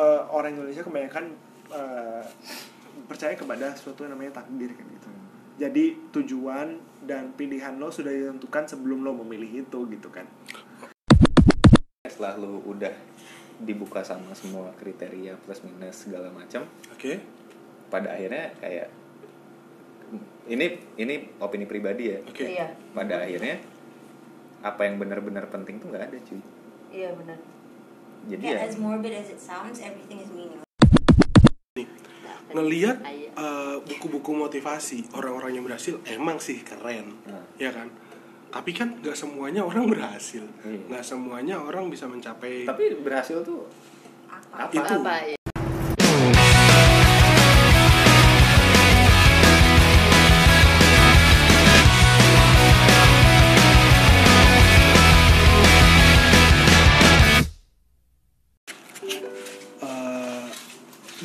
eh, orang Indonesia kebanyakan eh, percaya kepada sesuatu yang namanya takdir kan gitu jadi tujuan dan pilihan lo sudah ditentukan sebelum lo memilih itu gitu kan setelah lu udah dibuka sama semua kriteria plus minus segala macam Oke. pada akhirnya kayak ini ini opini pribadi ya Oke. Iya. pada akhirnya apa yang benar-benar penting tuh nggak ada cuy Iya benar. Jadi Yeah, ya as morbid as it sounds, everything is meaningless. Ngeliat Ayo. eh, buku-buku motivasi orang-orang yang berhasil emang sih keren, Nah. ya kan? Tapi kan nggak semuanya orang berhasil, Iya. nggak semuanya orang bisa mencapai. tapi berhasil tuh Apa? apa Itu. Apa ya?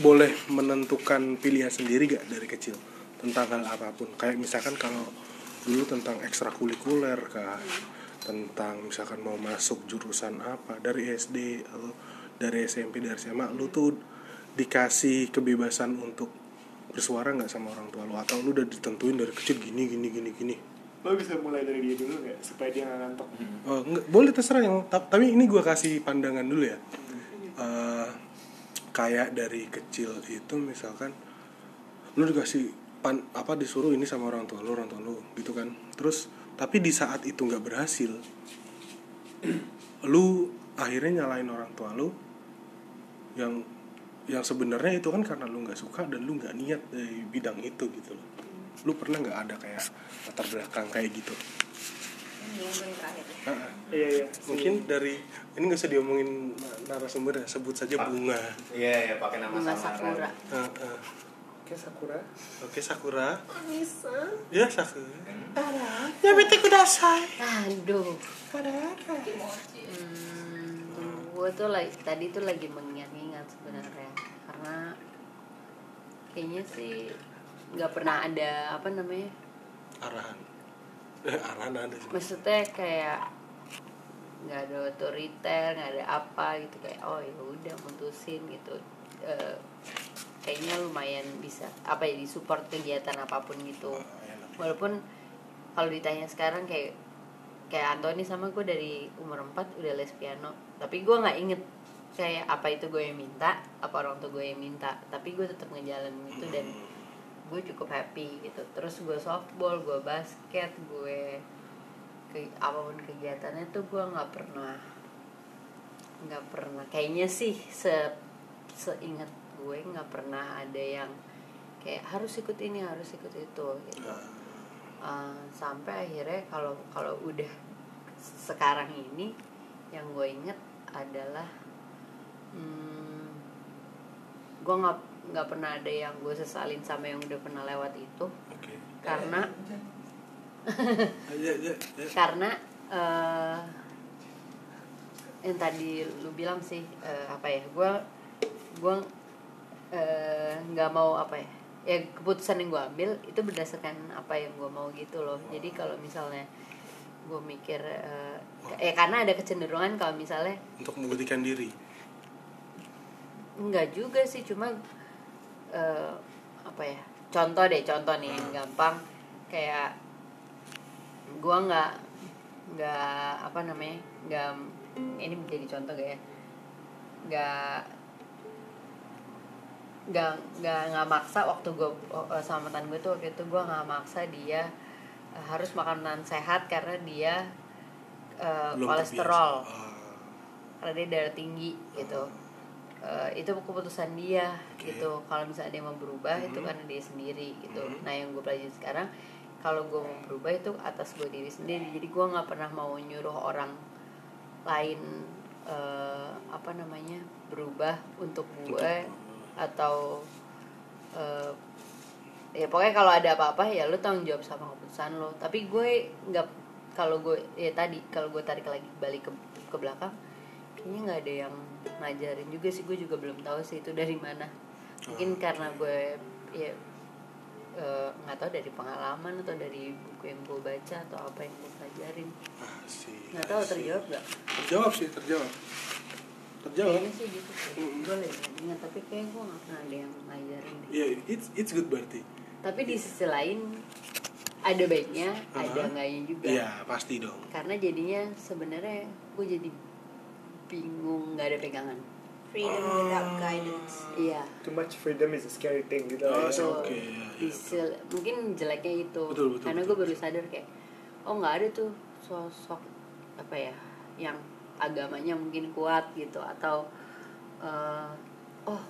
Boleh menentukan pilihan sendiri gak dari kecil tentang hal apa pun? Kayak misalkan kalau dulu tentang ekstrakurikuler kah? Tentang misalkan mau masuk jurusan apa? Dari SD atau dari SMP dari SMA lu tuh dikasih kebebasan untuk bersuara nggak sama orang tua lu? Atau lu udah ditentuin dari kecil gini gini gini gini lo bisa mulai dari dia dulu nggak supaya dia nggak ngantuk? Oh, enggak, boleh terserah yang ta- tapi ini gua kasih pandangan dulu ya. Eh, kayak dari kecil itu misalkan lu dikasih pan apa disuruh ini sama orang tua lu orang tua lu gitu kan terus tapi di saat itu nggak berhasil lu akhirnya nyalain orang tua lu yang yang sebenarnya itu kan karena lu nggak suka dan lu nggak niat dari bidang itu gitu loh lu pernah nggak ada kayak latar belakang kayak gitu Ini mungkin terakhir. ya. Iya iya. Mungkin dari ini nggak usah diomongin narasumber ya sebut saja bunga. Iya ya pakai nama Bunga sakura. Ah, ah. oke sakura. Oke sakura. Ya sakura. Ya bete kudasai. Aduh. Hmm, gue tuh lagi tadi tuh lagi mengingat-ingat sebenarnya. Karena kayaknya sih nggak pernah ada apa namanya? Arahan. Eh, arahan ada sih. Maksudnya kayak nggak ada otoriter nggak ada apa gitu kayak oh ya udah mutusin gitu. Eh, kayaknya lumayan bisa apa ya disupport kegiatan apa pun gitu. Ah, enak. walaupun kalau ditanya sekarang kayak kayak Anthony sama gue dari umur 4 udah les piano. Tapi gue nggak inget kayak apa itu gue yang minta apa orang tua gue yang minta. Tapi gue tetap ngejalanin itu dan gue cukup happy gitu. Terus gue softball gue basket gue ke apa pun kegiatannya tuh gue nggak pernah nggak pernah. Kayaknya sih se seingat gue nggak pernah ada yang kayak harus ikut ini harus ikut itu gitu. Uh, sampai akhirnya kalau kalau udah sekarang ini yang gue inget adalah hmm, gue nggak nggak pernah ada yang gue sesalin sama yang udah pernah lewat itu. Oke. Karena ya. karena eh yang tadi lu bilang sih eh, apa ya gue gue eh, nggak mau apa ya ya keputusan yang gue ambil itu berdasarkan apa yang gue mau gitu loh jadi kalau misalnya gue mikir eh, ya karena ada kecenderungan kalau misalnya untuk membuktikan diri Enggak juga sih, cuma eh, apa ya? Contoh deh, contoh nih yang gampang kayak gua nggak nggak apa namanya? nggak ini menjadi contoh gak ya? nggak nggak nggak nggak maksa waktu gue sama mantan gue tuh waktu itu gue nggak maksa dia eh, harus makanan sehat karena dia eh, Belum kolesterol. Ah, karena dia darah tinggi gitu Eh, itu keputusan dia Oke. gitu kalau misalnya dia mau berubah itu Mhm. karena dia sendiri gitu Mhm. nah yang gue pelajari sekarang kalau gue mau berubah itu atas gue diri sendiri. Jadi gue nggak pernah mau nyuruh orang lain eh, apa namanya berubah untuk gue atau eh, ya pokoknya kalau ada apa-apa ya lu tanggung jawab sama keputusan lo tapi gue nggak kalau gue ya tadi kalau gue tarik lagi balik ke ke belakang kayaknya nggak ada yang ngajarin juga sih. Gue juga belum tahu sih itu dari mana. Mungkin karena gue ya eh, nggak tahu dari pengalaman atau dari buku yang gue baca atau apa yang gue pelajarin ah, nggak tahu ah, terjawab nggak terjawab sih terjawab terjawab Kayaknya sih gitu sih. Gue lagi ingat tapi kayak gue gak pernah ada yang ngajarin. Iya, it's it's good berarti. Tapi di sisi lain ada baiknya, ada Aha. enggaknya juga. Iya, pasti dong. Karena jadinya sebenarnya gue jadi bingung nggak ada pegangan. Freedom without guidance. Iya. too much freedom is a scary thing gitu. Oh. Oke, Di iya, sil- mungkin jeleknya itu. Betul, betul, Karena gue baru sadar kayak oh nggak ada tuh sosok apa ya yang agamanya mungkin kuat gitu. Atau eh, oh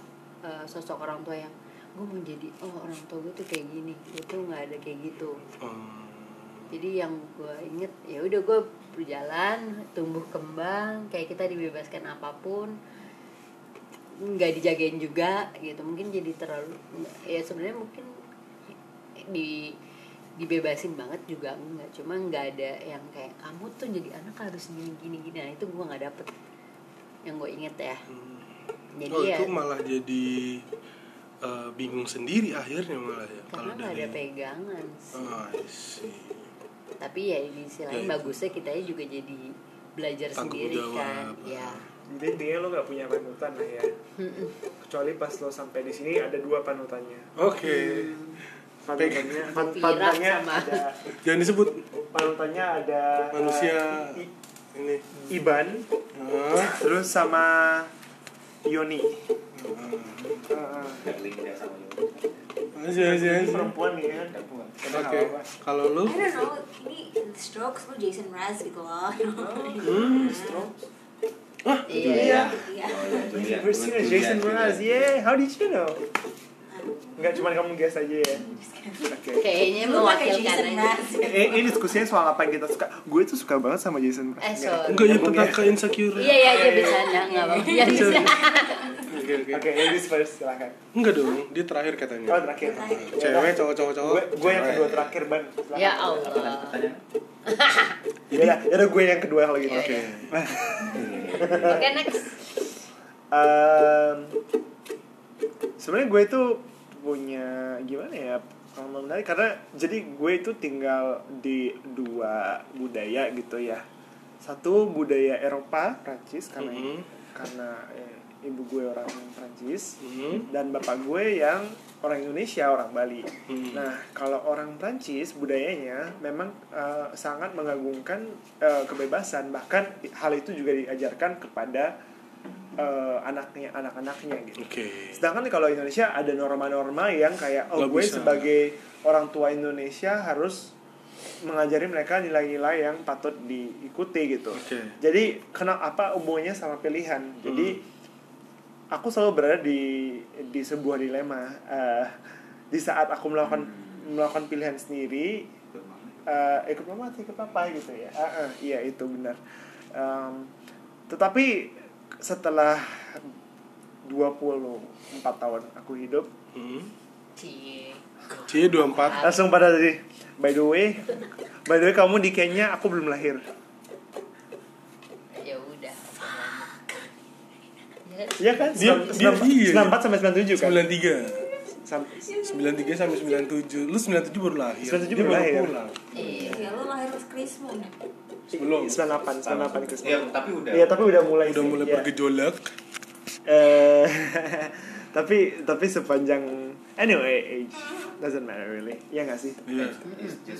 eh, sosok orang tua yang gue mau jadi oh orang tua gue tuh kayak gini. Itu nggak ada kayak gitu. Hmm, jadi yang gue inget ya udah gue berjalan tumbuh kembang kayak kita dibebaskan apa pun nggak dijagain juga gitu. Mungkin jadi terlalu ya sebenarnya mungkin di dibebasin banget juga enggak. Cuma nggak ada yang kayak kamu tuh jadi anak harus gini gini gini. Nah itu gue nggak dapet yang gue inget ya. Jadi oh, ya itu malah jadi eh, bingung sendiri akhirnya malah ya karena nggak ada pegangan sih. Oh, tapi ya di sisi lain Ya, itu. bagusnya kita juga jadi belajar Tanggung sendiri jawab. kan. ya Jadi intinya lo gak punya panutan lah ya. Kecuali pas lo sampai di sini ada dua panutannya. Oke. Panutannya, pan- panutannya sama- ada Jangan disebut panutannya ada manusia I- ini. Iban, Ah, terus sama Yoni. ah. Uh, Yoni. Aja aja aja. perempuan nih kan. Oke. nggak apa-apa. Kalau lu? I don't know, ini Strokes lu Jason Mraz gitu loh. Hmm. Iya Iya. Oh, iya, Itu dia, Jason. Mraz, yeah. How did you know? Enggak cuma kamu guess aja ya. Oke. kayaknya Lu pakai mewakilkan Jason aja Mraz. Eh, ini diskusinya soal apa yang kita suka. Gue tuh suka banget sama Jason Mraz. Eh, sorry. Enggak ya nyambung tentang ya. ke insecure. iya iya iya bisa nggak nggak apa ya bisa Oke oke. Oke, ladies first, silakan. Enggak dong, dia terakhir katanya. Oh, terakhir. Cewek, cowok, cowok, cowok. Gue, yang kedua terakhir, Ban. Silakan. ya Allah Pertanyaan. Ya, ya udah gue yang kedua kalau gitu. Oke. oke next Em, sebenarnya gue itu punya gimana ya menarik karena jadi gue itu tinggal di dua budaya gitu ya satu budaya Eropa Prancis karena Mhm. karena eh, ibu gue orang Prancis Mhm. dan bapak gue yang orang Indonesia orang Bali Mhm. nah kalau orang Prancis budayanya memang eh, sangat mengagungkan eh, kebebasan bahkan hal itu juga diajarkan kepada eh, anaknya anak-anaknya gitu Oke. Sedangkan kalau Indonesia ada norma-norma yang kayak oh gue bisa. sebagai orang tua Indonesia harus mengajari mereka nilai-nilai yang patut diikuti gitu. Oke. Jadi kenapa apa hubungannya sama pilihan? Jadi aku selalu berada di di sebuah dilema. Eh, di saat aku melakukan melakukan pilihan sendiri, eh, ikut mama atau ikut papa gitu ya. Ah, ah, iya itu benar. Em, tetapi setelah 24 tahun aku hidup Hmm. cie Cie 24. langsung pada tadi by the way by the way kamu di Kenya aku belum lahir ya udah Ya kan? Iya kan? Dia- dia- iya. 94 sampai 97 kan? 93. Sam- 93 sampai 97. Lu 97 baru lahir. 97 Dia baru lahir. pulang. iya Ya lu lahir pas Krismus. Sebelum 98, 98 itu Iya, tapi udah. Iya, tapi udah mulai udah sih, mulai iya. bergejolak. Eh, tapi tapi sepanjang anyway age doesn't matter really ya nggak sih Iya.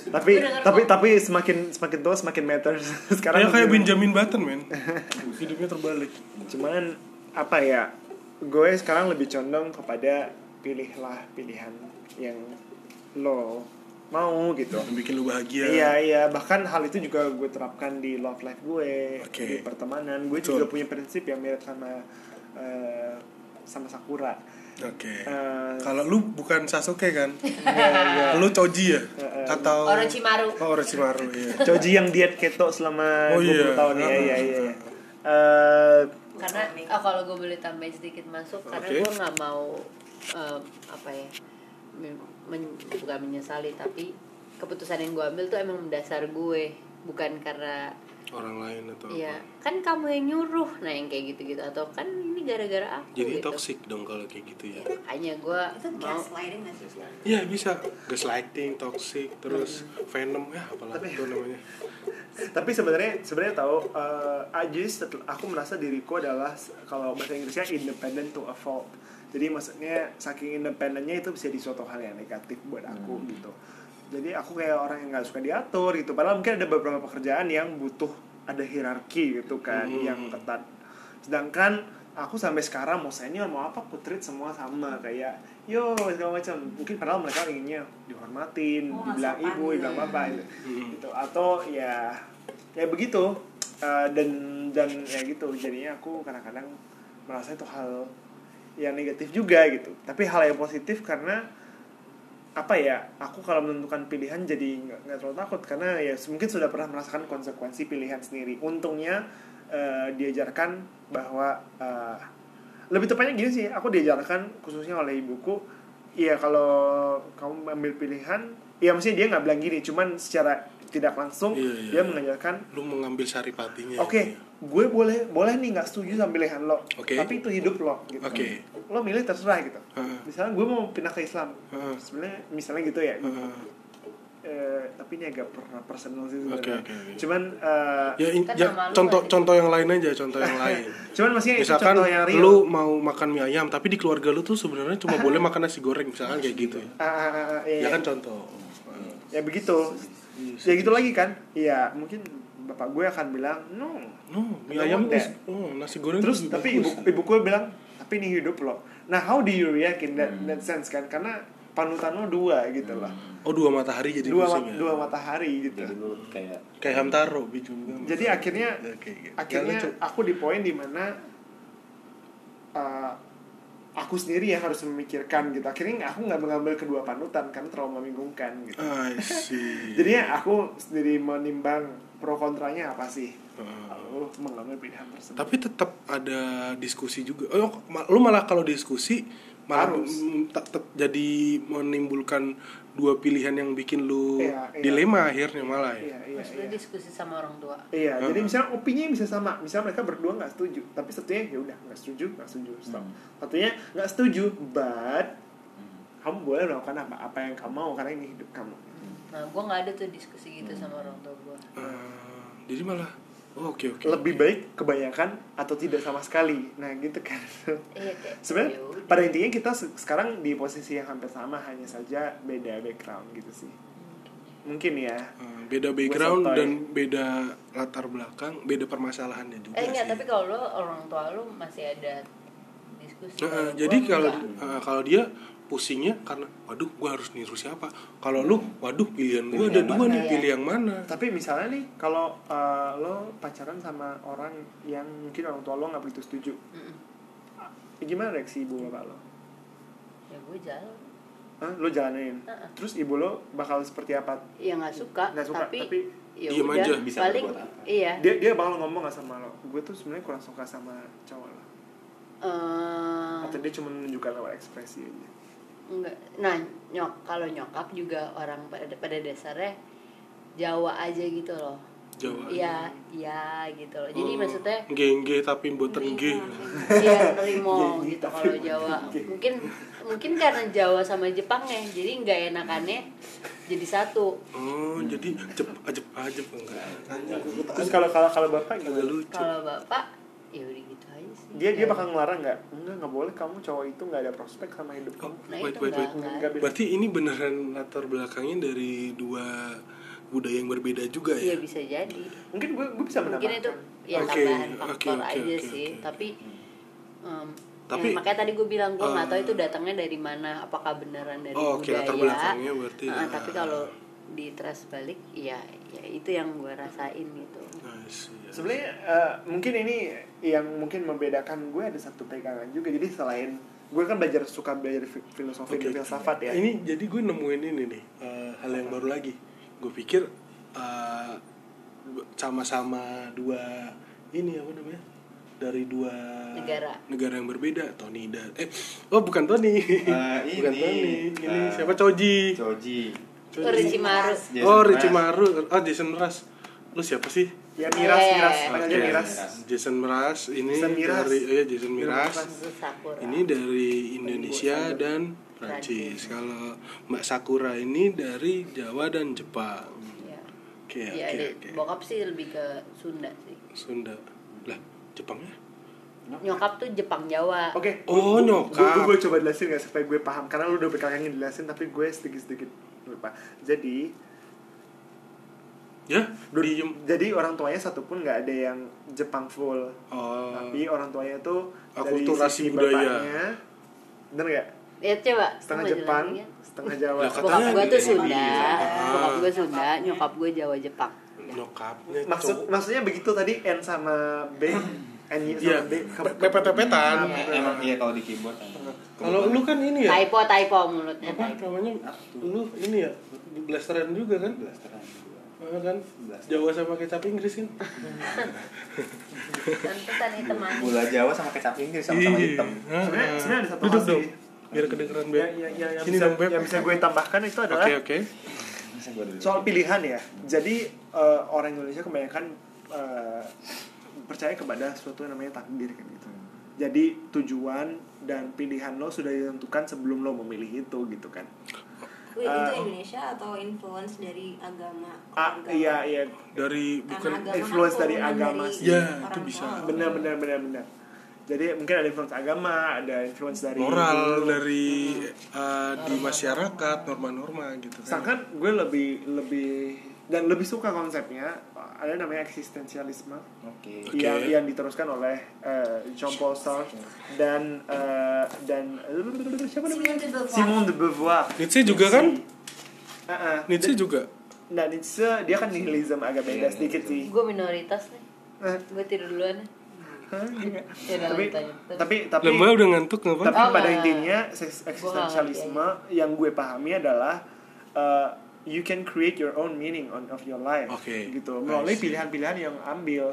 tapi tapi tapi semakin semakin tua semakin matters sekarang Kayak kayak Benjamin Button, men. Hidupnya terbalik. cuman apa ya gue sekarang lebih condong kepada pilihlah pilihan yang lo mau gitu Yang bikin lu bahagia. Iya iya bahkan hal itu juga gue terapkan di love life gue Oke. di pertemanan gue Betul. juga punya prinsip yang mirip sama eh, sama Sakura Oke. Eh, Kalau lu bukan Sasuke kan? iya, iya. Lu Choji ya? Eh. Atau Orochimaru Oh, Orochimaru, iya. Choji yang diet keto selama Oh, 20 iya. tahun ya iya iya. ah. Iya. Karena oh, kalau gue boleh tambahin sedikit masuk karena Oke. gue nggak mau em, apa ya men- bukan menyesali tapi keputusan yang gue ambil tuh emang dasar gue bukan karena Orang lain atau ya apa. kan kamu yang nyuruh nah yang kayak gitu-gitu atau kan ini gara-gara aku Jadi gitu toxic dong kalau kayak gitu ya. hanya gue Itu mau gaslighting gak sih? Iya bisa gaslighting, toxic, terus venom ya apalah itu namanya. Tapi sebenarnya sebenarnya tahu uh, aja setel- aku merasa diriku adalah kalau bahasa Inggrisnya independent to a fault jadi maksudnya saking independennya itu bisa di suatu hal yang negatif buat aku Hmm. gitu jadi aku kayak orang yang nggak suka diatur gitu padahal mungkin ada beberapa pekerjaan yang butuh ada hierarki gitu kan Hmm. yang ketat sedangkan aku sampai sekarang mau senior mau apa aku treat semua sama kayak yo segala macam. Mungkin padahal mereka inginnya dihormatin Oh, dibilang ibu dibilang ya. bapak gitu, Hmm. gitu. atau ya ya begitu. Uh, dan dan ya gitu. Jadinya aku kadang-kadang merasa itu hal yang negatif juga gitu. Tapi hal yang positif karena apa ya aku kalau menentukan pilihan jadi nggak nggak terlalu takut. Karena ya mungkin sudah pernah merasakan konsekuensi pilihan sendiri. Untungnya eh, diajarkan bahwa eh, lebih tepatnya gini sih aku diajarkan khususnya oleh ibuku Iya kalau kamu ambil pilihan ya maksudnya dia nggak bilang gini cuman secara tidak langsung Iya, iya, dia iya. mengajarkan lu mengambil saripatinya Oke, gue boleh boleh nih nggak setuju sama pilihan lo, Oke. tapi itu hidup lo. Gitu. Oke. Lo milih terserah gitu. Heeh. Misalnya gue mau pindah ke Islam, Heeh. sebenarnya misalnya gitu ya. Heeh. Eh, tapi ini agak per- personal sih sebenarnya. Oke, oke, oke. Cuman eh, ya, in- Kan ya, contoh contoh yang lain aja contoh yang lain cuman maksudnya misalkan contoh yang real. lu mau makan mie ayam tapi di keluarga lu tuh sebenarnya cuma boleh makan nasi goreng misalkan kayak gitu ya Ah, ah, ah, iya, ya kan contoh ya begitu. Ya gitu lagi kan? Iya, mungkin bapak gue akan bilang no. no mie ayam deh. oh, nasi goreng Terus tapi ibu bagus. ibu gue bilang tapi ini hidup lo. Nah how do you react in that, that sense kan? Karena panutan lo dua gitu loh. oh dua matahari jadi Dua ma- ya dua matahari gitu. jadi lu kayak kayak Hamtaro bikin Jadi akhirnya Oke, oke. akhirnya Jangan, Cuk. aku di poin di mana uh, aku sendiri yang harus memikirkan gitu akhirnya aku nggak mengambil kedua panutan karena terlalu membingungkan gitu I see jadinya aku sendiri menimbang pro kontranya apa sih Heeh. lalu mengambil pilihan tersebut tapi tetap ada diskusi juga oh lu malah kalau diskusi malah Harus. tak- tak- jadi menimbulkan dua pilihan yang bikin lu Iya, iya. dilema akhirnya malah ya iya iya Maksudnya iya diskusi sama orang tua. Iya, Heeh. jadi misalnya opini bisa sama, misalnya mereka berdua nggak setuju, tapi satunya ya udah nggak setuju, nggak setuju, stop. Hmm. Satunya nggak setuju, but hmm, kamu boleh melakukan apa apa yang kamu mau karena ini hidup kamu. Nah, gue nggak ada tuh diskusi gitu sama orang tua gue. Eh, jadi malah oh, oke oke Lebih baik kebanyakan atau tidak sama sekali. Nah gitu kan. Iya. Sebenarnya yaudah. pada intinya kita se- sekarang di posisi yang hampir sama, hanya saja beda background gitu sih. Mungkin ya. Eh, beda background dan beda latar belakang beda permasalahannya juga Eh enggak, sih. tapi kalau lo orang tua lo masih ada diskusi. Kalau jadi kalau eh, kalau dia pusingnya karena waduh gua harus niru siapa kalau lu waduh pilihan gua Pilih ada dua nih ya? pilih yang mana Tapi misalnya nih, kalau uh, lo pacaran sama orang yang mungkin orang tua lo nggak begitu setuju, Mm-mm. gimana reaksi ibu bapak lo? ya gue jalan. Hah? Lo jalanin. Terus ibu lo bakal seperti apa? Ya nggak suka, Nggak suka, tapi, tapi ya diem udah, aja. Bisa paling iya. Dia dia bakal ngomong gak sama lo? Gue tuh sebenarnya kurang suka sama cowok lo. Eh, Atau dia cuma menunjukkan lewat ekspresi aja. Enggak. Nah, nyok kalau nyokap juga orang pada pada dasarnya Jawa aja gitu loh. Jawa Iya, iya gitu loh. Jadi Oh, maksudnya gengge tapi boten G Iya nerimo Iya, gitu kalau Jawa. Mungkin mungkin karena Jawa sama Jepang ya, jadi nggak enakannya jadi satu. oh jadi jep ajep ajep enggak Terus kalau kalau kalau bapak gimana? lucu Kalau bapak ya udah gitu aja. Dia dia Ya. bakal ngelarang nggak? Enggak nggak boleh kamu cowok itu nggak ada prospek sama hidup oh, kamu. Nah, wait itu wait wait enggak. Berarti ini beneran latar belakangnya dari dua budaya yang berbeda juga Iya ya bisa jadi. Mungkin gue gue bisa Mungkin itu menambahkan. ya Oke, tambahan faktor oke, aja oke, sih. Tapi em, Tapi, ya, makanya tadi gue bilang gue nggak tahu eh, itu datangnya dari mana. Apakah beneran dari Oh, oke, budaya? latar belakangnya berarti, Eh, ah. tapi kalau di trace balik, ya ya itu yang gue rasain gitu. Sebenarnya eh, mungkin ini yang mungkin membedakan gue ada satu pegangan juga. Jadi selain gue kan belajar suka belajar fi- filosofi Oke. dan filsafat ya. Ini jadi gue nemuin ini nih eh, hal yang baru lagi. Gue pikir eh, sama-sama dua ini apa namanya dari dua Negara. negara yang berbeda. Tony dan eh oh bukan Tony, Eh, bukan ini, Tony. Ini eh, siapa Choji? Choji Oh, Orochimaru. Jason oh Mraz. Richimaru. Oh Jason Mraz. Lu siapa sih? Ya Miras, Eh. Miras, aja Oke, Miras. Jason Mraz ini Jason Miraz. dari oh ya Jason Sakura. Ini dari Indonesia dan Prancis. Kalau Mbak Sakura ini dari Jawa dan Jepang. Ya. Oke, ya oke, ada- oke. bokap sih lebih ke Sunda sih Sunda. Lah, Jepangnya? nyokap tuh Jepang Jawa Oke. Oh, Gue nyokap. gue coba jelasin gak supaya gue paham karena lu udah berkali-kali jelasin tapi gue sedikit-sedikit lupa. Jadi Ya, diem. jadi orang tuanya satu pun nggak ada yang Jepang full. Oh. Tapi orang tuanya tuh dari Akulturasi budaya. bapaknya, bener nggak? ya coba Setengah Jepang, ya. setengah Jawa. Lah, bokap gue tuh Sunda Ah. bokap gue Sunda nyokap gue Jawa Jepang Nyokapnya Maksud maksudnya begitu tadi N sama B, N Iya, sama B. pepet-pepetan. Em- Emang iya kalau di keyboard. Kalau lu kan ini ya? typo typo mulutnya Apa namanya? Lu ini ya? Blasteran juga kan? Blasteran Ah, kan? Jawa sama kecap Inggris kan? Tentukan hitam aja Gula Jawa sama kecap Inggris sama-sama Iya. hitam. Sebenarnya sebenarnya ada satu Duduk dong. Biar kedengeran Beb. Ya, ya, ya, yang, Sini bisa, dong, Beb. yang bisa gue tambahkan itu adalah Oke, oke. Masa gua dulu. soal pilihan ya. Jadi eh, orang Indonesia kebanyakan eh, percaya kepada suatu yang namanya takdir kan gitu. Jadi tujuan dan pilihan lo sudah ditentukan sebelum lo memilih itu gitu kan. Wait, Ah. itu Indonesia atau influence dari agama? Agama? iya iya Dari Karena bukan agama kan influence dari agama dari sih. Ya, orang itu bisa. tua. benar benar benar benar. Jadi mungkin ada influence agama, ada influence dari moral dari uh, di masyarakat, norma-norma gitu kan. Sedangkan gue lebih lebih dan lebih suka konsepnya ada namanya eksistensialisme Oke. Oke. yang yang diteruskan oleh eh, Jean Paul Sartre dan eh, dan siapa namanya Simone de Beauvoir. Nietzsche juga kan? Ah, ah. Nietzsche juga. nah Nietzsche dia kan nihilism agak beda Iya, sedikit iya. sih gue minoritas nih gue tidur duluan iya. Ya tapi tapi tapi Lembah udah ngantuk tapi? Oh, pada nggak. intinya eksistensialisme yang gue pahami adalah uh, you can create your own meaning on of your life Oke, gitu. Melalui pilihan-pilihan yang ambil.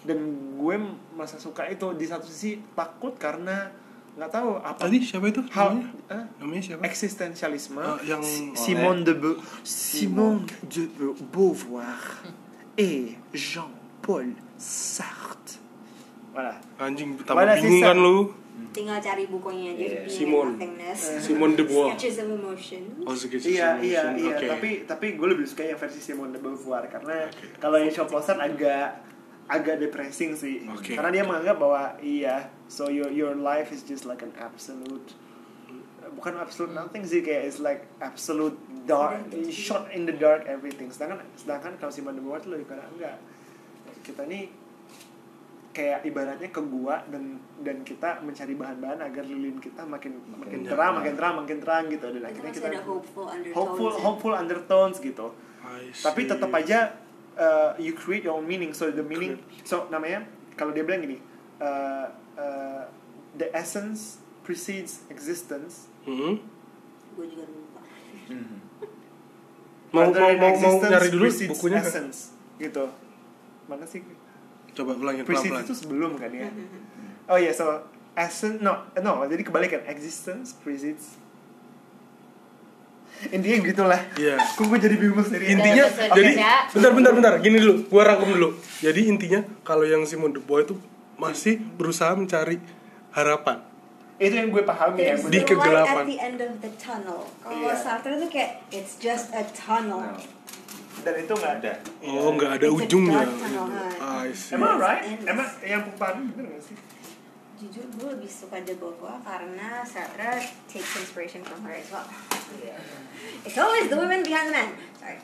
Dan gue merasa suka itu di satu sisi takut karena nggak tahu apa Tadi siapa itu? hal Namanya, eh, namanya siapa? eksistensialisme. Ah, yang Si- oleh- Simone de Be- Simone de Be- Beauvoir et Jean-Paul Sartre. Voilà. Anjing tambah bingung kan lu? Tinggal cari bukunya aja Iya. Simone. Nothingness. Simone de Beauvoir. Sketches of Emotion. Oh, Sketches Iya of iya Emotion. iya Oke. tapi tapi gue lebih suka yang versi Simone de Beauvoir karena Oke. kalau yang Sartre agak agak depressing sih Oke. karena dia menganggap bahwa iya so your your life is just like an absolute bukan absolute nothing sih kayak it's like absolute dark shot in the dark everything sedangkan sedangkan kalau Simone de Beauvoir tuh lebih karena enggak kita nih kayak ibaratnya ke gua dan dan kita mencari bahan-bahan agar lilin kita makin makin Makin terang makin terang makin terang gitu dan akhirnya kita ada hopeful undertones. hopeful ya. hopeful undertones gitu tapi tetap aja uh, you create your own meaning so the meaning so namanya kalau dia bilang gini uh, uh, the essence precedes existence Hmm? Gue juga lupa. Hmm. Mau mau mau, mau existence nyari dulu bukunya essence gitu mana sih Coba ulangin pelan-pelan. itu sebelum kan ya oh iya so essence no no jadi kebalikan existence precedes intinya gitulah Iya. kok gue jadi bingung sendiri Intinya Oke. jadi Ya. bentar bentar bentar gini dulu, gua rangkum dulu. Jadi intinya kalau yang Simone de Beauvoir itu masih berusaha mencari harapan. itu yang gue pahami ya Di the kegelapan. light at the end of the tunnel. Kalau Iya. Sartre tuh kayak it's just a tunnel. Nah, dan itu nggak ada. Oh, nggak ada ujungnya. Emang right? Emang yang pahami bener gak sih? Jujur gue lebih suka Beauvoir karena Sartre takes inspiration from her as well. It's always the women behind the men. Sorry.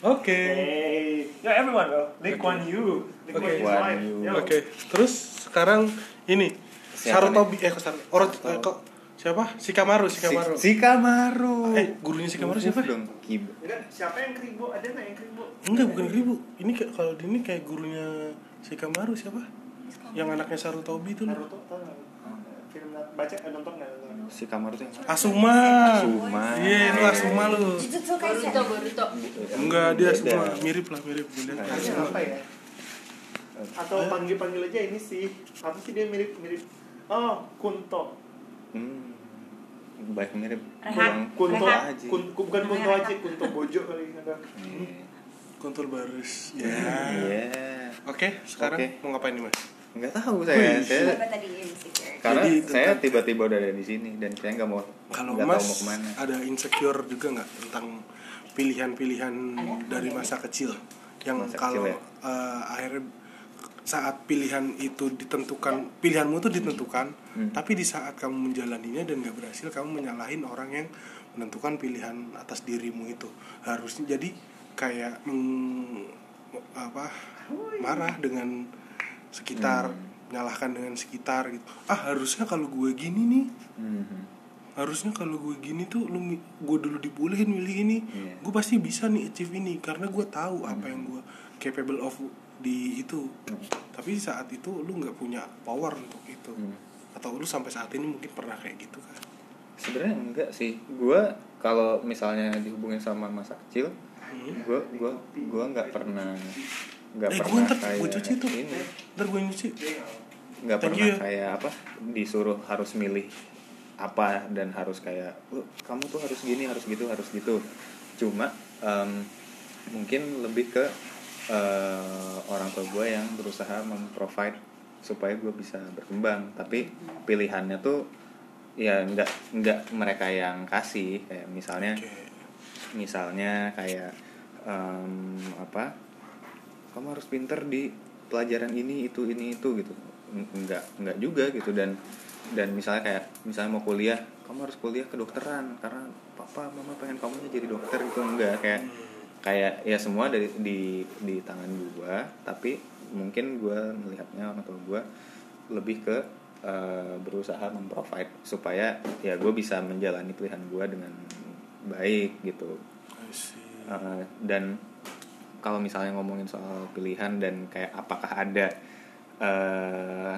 Oke. Hey, ya everyone bro. Lee Kuan Yew. Lee Kuan Oke. Yew is Kuan mine. Yew. Yo. Oke. Terus sekarang ini Siapa Sarutobi eh kok Sar- Orang eh, kok siapa? Shikamaru, Shikamaru. Si, si Kamaru. Eh, gurunya Shikamaru siapa? dong. Kib. Enggak, siapa yang kribo? Ada nggak yang kribo? Enggak, bukan Ribu. Ini kayak kalau di ini kayak gurunya Shikamaru siapa? Yang anaknya Sarutobi itu. Naruto? Film baca eh, nonton nggak? Si Kamaru tuh? Asuma. Asuma. Iya, itu Asuma lu. Boruto Boruto Enggak, dia semua mirip lah, mirip gue lihat. Ini apa ya? Atau panggil panggil aja ini sih. Apa sih dia mirip mirip? Oh, Kunto. Hmm. Baik mirip. Rehat. Kunto, Rehat. aja. kun, bukan Kunto aja, Kunto Bojo kali ada. Iya. Kontur barus. Iya. Ya. Oke, sekarang Oke. mau ngapain nih, Mas? Enggak tahu saya. Wih. saya Siapa tadi insecure? karena Jadi, saya tentang- tiba-tiba udah ada di sini dan saya nggak mau Kalau nggak Mas tahu mau ke mana. ada insecure juga nggak tentang pilihan-pilihan Ada? dari masa kecil yang Masa kalau kecil ya? eh, akhirnya saat pilihan itu ditentukan pilihanmu itu ditentukan Hmm. tapi di saat kamu menjalaninya dan gak berhasil kamu menyalahin orang yang menentukan pilihan atas dirimu itu. Harusnya jadi kayak meng- apa marah dengan sekitar menyalahkan dengan sekitar gitu. Ah harusnya kalau gue gini nih. Mhm. harusnya kalau gue gini tuh lu gue dulu dibolehin milih ini. Iya. gue pasti bisa nih achieve ini karena gue tahu apa yang gue capable of di itu. Tapi saat itu lu nggak punya power untuk itu. Hmm. atau lu sampai saat ini mungkin pernah kayak gitu kan sebenarnya enggak sih. Gue kalau misalnya dihubungin sama masa kecil Hmm. gue gue gue nggak pernah nggak eh gue pernah kayak gue cuci tuh. ini. Ntar gue nyuci. Nggak pernah you. kayak apa disuruh harus milih apa dan harus kayak kamu tuh harus gini harus gitu harus gitu. Cuma em, mungkin lebih ke eh, orang tua gue yang berusaha memprovide supaya gue bisa berkembang. Tapi pilihannya tuh ya nggak nggak mereka yang kasih. Kayak misalnya Oke. misalnya kayak em, apa kamu harus pinter di pelajaran ini itu ini itu gitu. N- enggak enggak juga gitu. Dan dan misalnya kayak misalnya mau kuliah kamu harus kuliah kedokteran karena papa mama pengen kamu jadi dokter gitu. Enggak kayak kayak ya semua dari di di tangan gua tapi mungkin gua melihatnya orang tua gua lebih ke eh, berusaha memprovide supaya ya gue bisa menjalani pilihan gua dengan baik gitu. Uh, dan kalau misalnya ngomongin soal pilihan dan kayak apakah ada uh,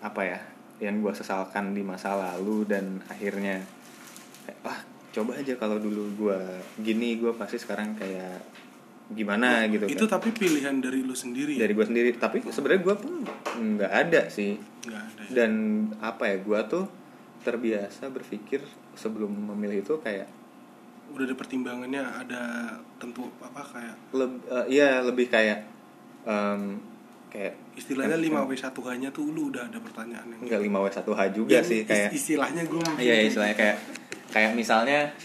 apa ya yang gue sesalkan di masa lalu dan akhirnya wah coba aja kalau dulu gue gini gue pasti sekarang kayak gimana gitu itu kan. tapi pilihan dari lu sendiri dari gue sendiri. Tapi sebenarnya gue pun nggak ada sih. Nggak ada ya? dan apa ya gue tuh terbiasa berpikir sebelum memilih itu kayak udah ada pertimbangannya ada tentu apa kayak leb, eh, iya lebih kayak em, kayak istilahnya 5 w 1 h nya tuh lu udah ada pertanyaan yang enggak 5 w 1 h juga Ya, sih kayak istilahnya gue iya istilahnya kayak kayak misalnya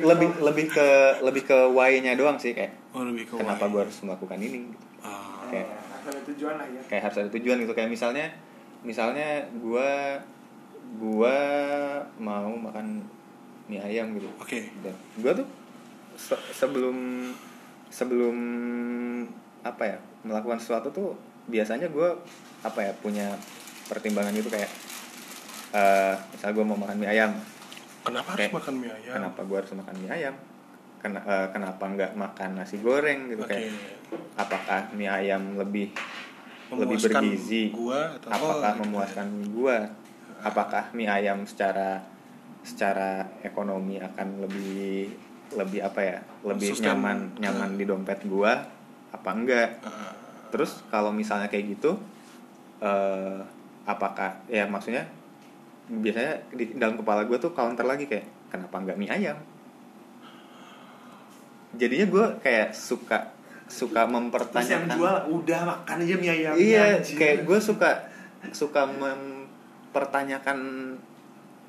lebih lebih ke lebih ke why-nya doang sih kayak oh lebih ke kenapa gue harus melakukan ini gitu. Ah, kayak ada tujuan lah ya. kayak harus ada tujuan gitu. Kayak misalnya misalnya gue gua mau makan mie ayam gitu. Oke. Dan gue tuh se- sebelum sebelum apa ya melakukan sesuatu tuh biasanya gue apa ya punya pertimbangan gitu kayak eh misal gue mau makan mie ayam kenapa harus makan mie ayam? kenapa gue harus makan mie ayam? Ken- eh, kenapa nggak makan nasi goreng gitu Oke. kayak apakah mie ayam lebih lebih Memuaskan bergizi? gua atau apakah oh, memuaskan gua? Apakah mie ayam secara secara ekonomi akan lebih lebih apa ya lebih Sustain. nyaman nyaman di dompet gua apa enggak? Ah, terus kalau misalnya kayak gitu eh apakah ya maksudnya biasanya di dalam kepala gue tuh counter lagi kayak kenapa nggak mie ayam? Jadinya gue kayak suka suka terus yang mempertanyakan jual udah makan aja mie ayam. Iya kayak gue suka suka mempertanyakan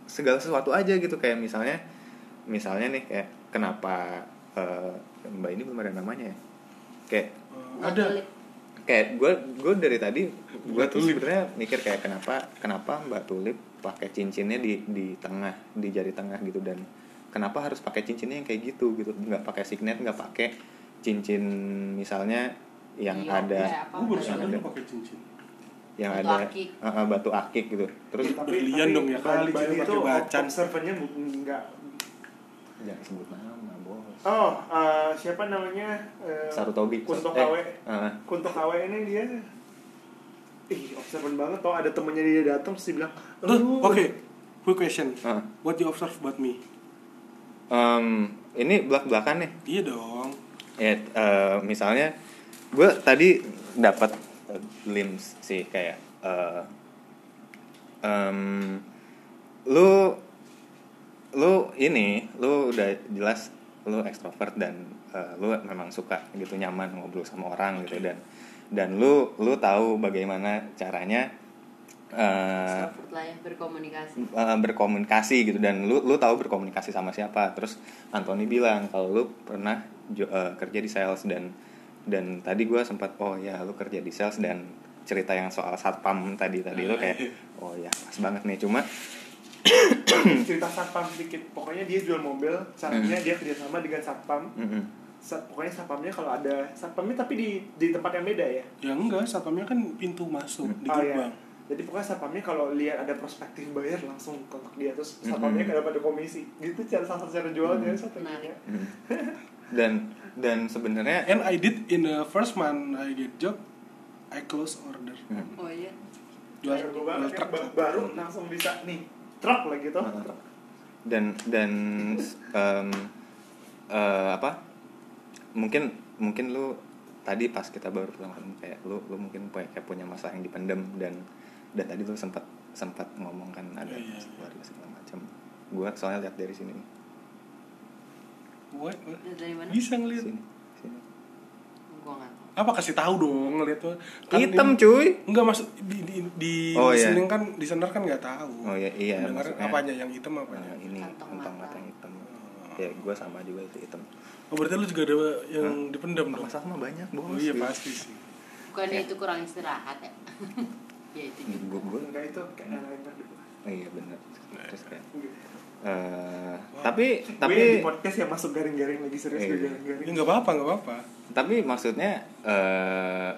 segala sesuatu aja gitu. Kayak misalnya misalnya nih kayak kenapa eh, mbak ini belum ada namanya ya? Kayak ada kayak gue gue dari tadi gue tuh sebenarnya mikir kayak kenapa kenapa mbak tulip pakai cincinnya di di tengah di jari tengah gitu dan kenapa harus pakai cincinnya yang kayak gitu gitu. Nggak pakai signet nggak pakai cincin misalnya yang Iya, ada gue baru yang ada lu pakai cincin. Yang Batu ada akik. uh, uh, batu akik gitu. Terus Berlian dong ya, kali itu bacan. observernya bu- enggak jangan sebut nama oh eh, siapa namanya? Eh, Sarutobi Kunto Eh, KW uh, Kunto KW ini dia. Ih observan banget tau ada temennya dia datang terus dia bilang "Lu- oke quick question. Uh, what you observe about me? Um, ini belak belakan nih iya dong. Ya eh, misalnya gue tadi dapat eh, glimpse sih kayak eh, em, lu lu ini lu udah jelas lu ekstrovert dan eh, lu memang suka gitu nyaman ngobrol sama orang gitu dan dan lu lu tahu bagaimana caranya lah ya berkomunikasi. eh, berkomunikasi gitu dan lu lu tahu berkomunikasi sama siapa. Terus Anthony bilang kalau lu pernah eh, kerja di sales dan dan tadi gue sempat oh ya lu kerja di sales dan cerita yang soal satpam tadi tadi itu kayak oh ya pas banget nih. Cuma cerita satpam sedikit. Pokoknya dia jual mobil caranya dia kerjasama dengan satpam. Mm-mm. Sat- pokoknya satpamnya kalau ada satpamnya tapi di di tempat yang beda ya? Ya enggak. Satpamnya kan pintu masuk di Oh, iya. gerbang. Jadi pokoknya satpamnya kalau lihat ada prospektif bayar langsung kontak dia terus satpamnya nggak dapat komisi. Gitu cara salah satu cara jualnya. Strategi dan dan sebenarnya and I did in the first month I get job I close order. Hmm. oh iya. Jual gue jual banget truk. ba- baru langsung bisa nih truk lah gitu. Truk. dan dan em, eh, apa mungkin mungkin lu tadi pas kita baru ketemu kayak lu lu mungkin punya kayak punya masalah yang dipendam dan dan tadi lu sempat sempat ngomong kan ada iya, masalah iya. keluarga segala macam gua soalnya lihat dari sini nih What? What? dari mana bisa ngeliat sini sini gua nggak apa kasih tahu dong ngeliat tuh. Hitam ini- cuy. Enggak masuk di di di Oh, iya. kan di senar kan nggak tahu. Oh, iya, iya, maksudnya- apanya yang hitam apanya Nah, ini Kantong mata. hitam. Ya gua sama juga itu hitam. Oh berarti lu juga ada yang dipendam dong? Mah banyak bos. Oh iya pasti sih. Bukannya itu kurang istirahat ya? Ya itu juga gua, gua, enggak itu kayak gitu oh iya bener. Terus kayak Gitu. eh tapi Gue tapi yang di podcast yang masuk garing-garing lagi serius Iya. ya garing-garing nggak apa-apa nggak apa-apa tapi maksudnya eh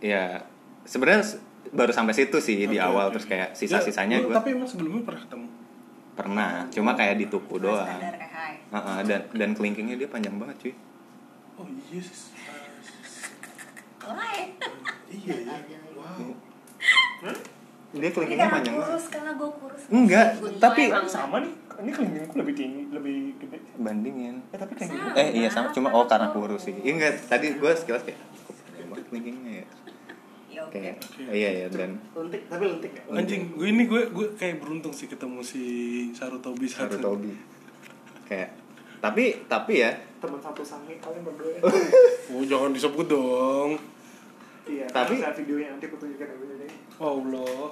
ya sebenarnya baru sampai situ sih di Oke, awal oke. terus kayak Ya, sisa-sisanya lu gue tapi emang sebelumnya pernah ketemu pernah cuma kayak di tuku doang hai. Heeh, dan dan kelingkingnya dia panjang banget cuy oh iya sih Why? iya ya Aja lagi. Dia Ini kelingkingnya karena panjang banget. kurus, karena gue kurus. enggak tapi sama nih. Ini kelingkingku lebih tinggi lebih gede. Bandingin eh tapi kelingking Sama. eh iya sama. Cuma oh karena kurus sih. Iya enggak. Tadi gue sekilas kayak kok panjang banget kelingkingnya ya? Ya oke. kayak Oke. iya iya dan lentik tapi lentik ya? Anjing gue ini gue gue kayak beruntung sih ketemu si Sarutobi satu. Haru Tobi kayak tapi tapi ya. Teman satu sange kalian berdua ya. Oh jangan disebut dong iya Tapi- tapi videonya nanti aku tunjukin ya videonya oh Allah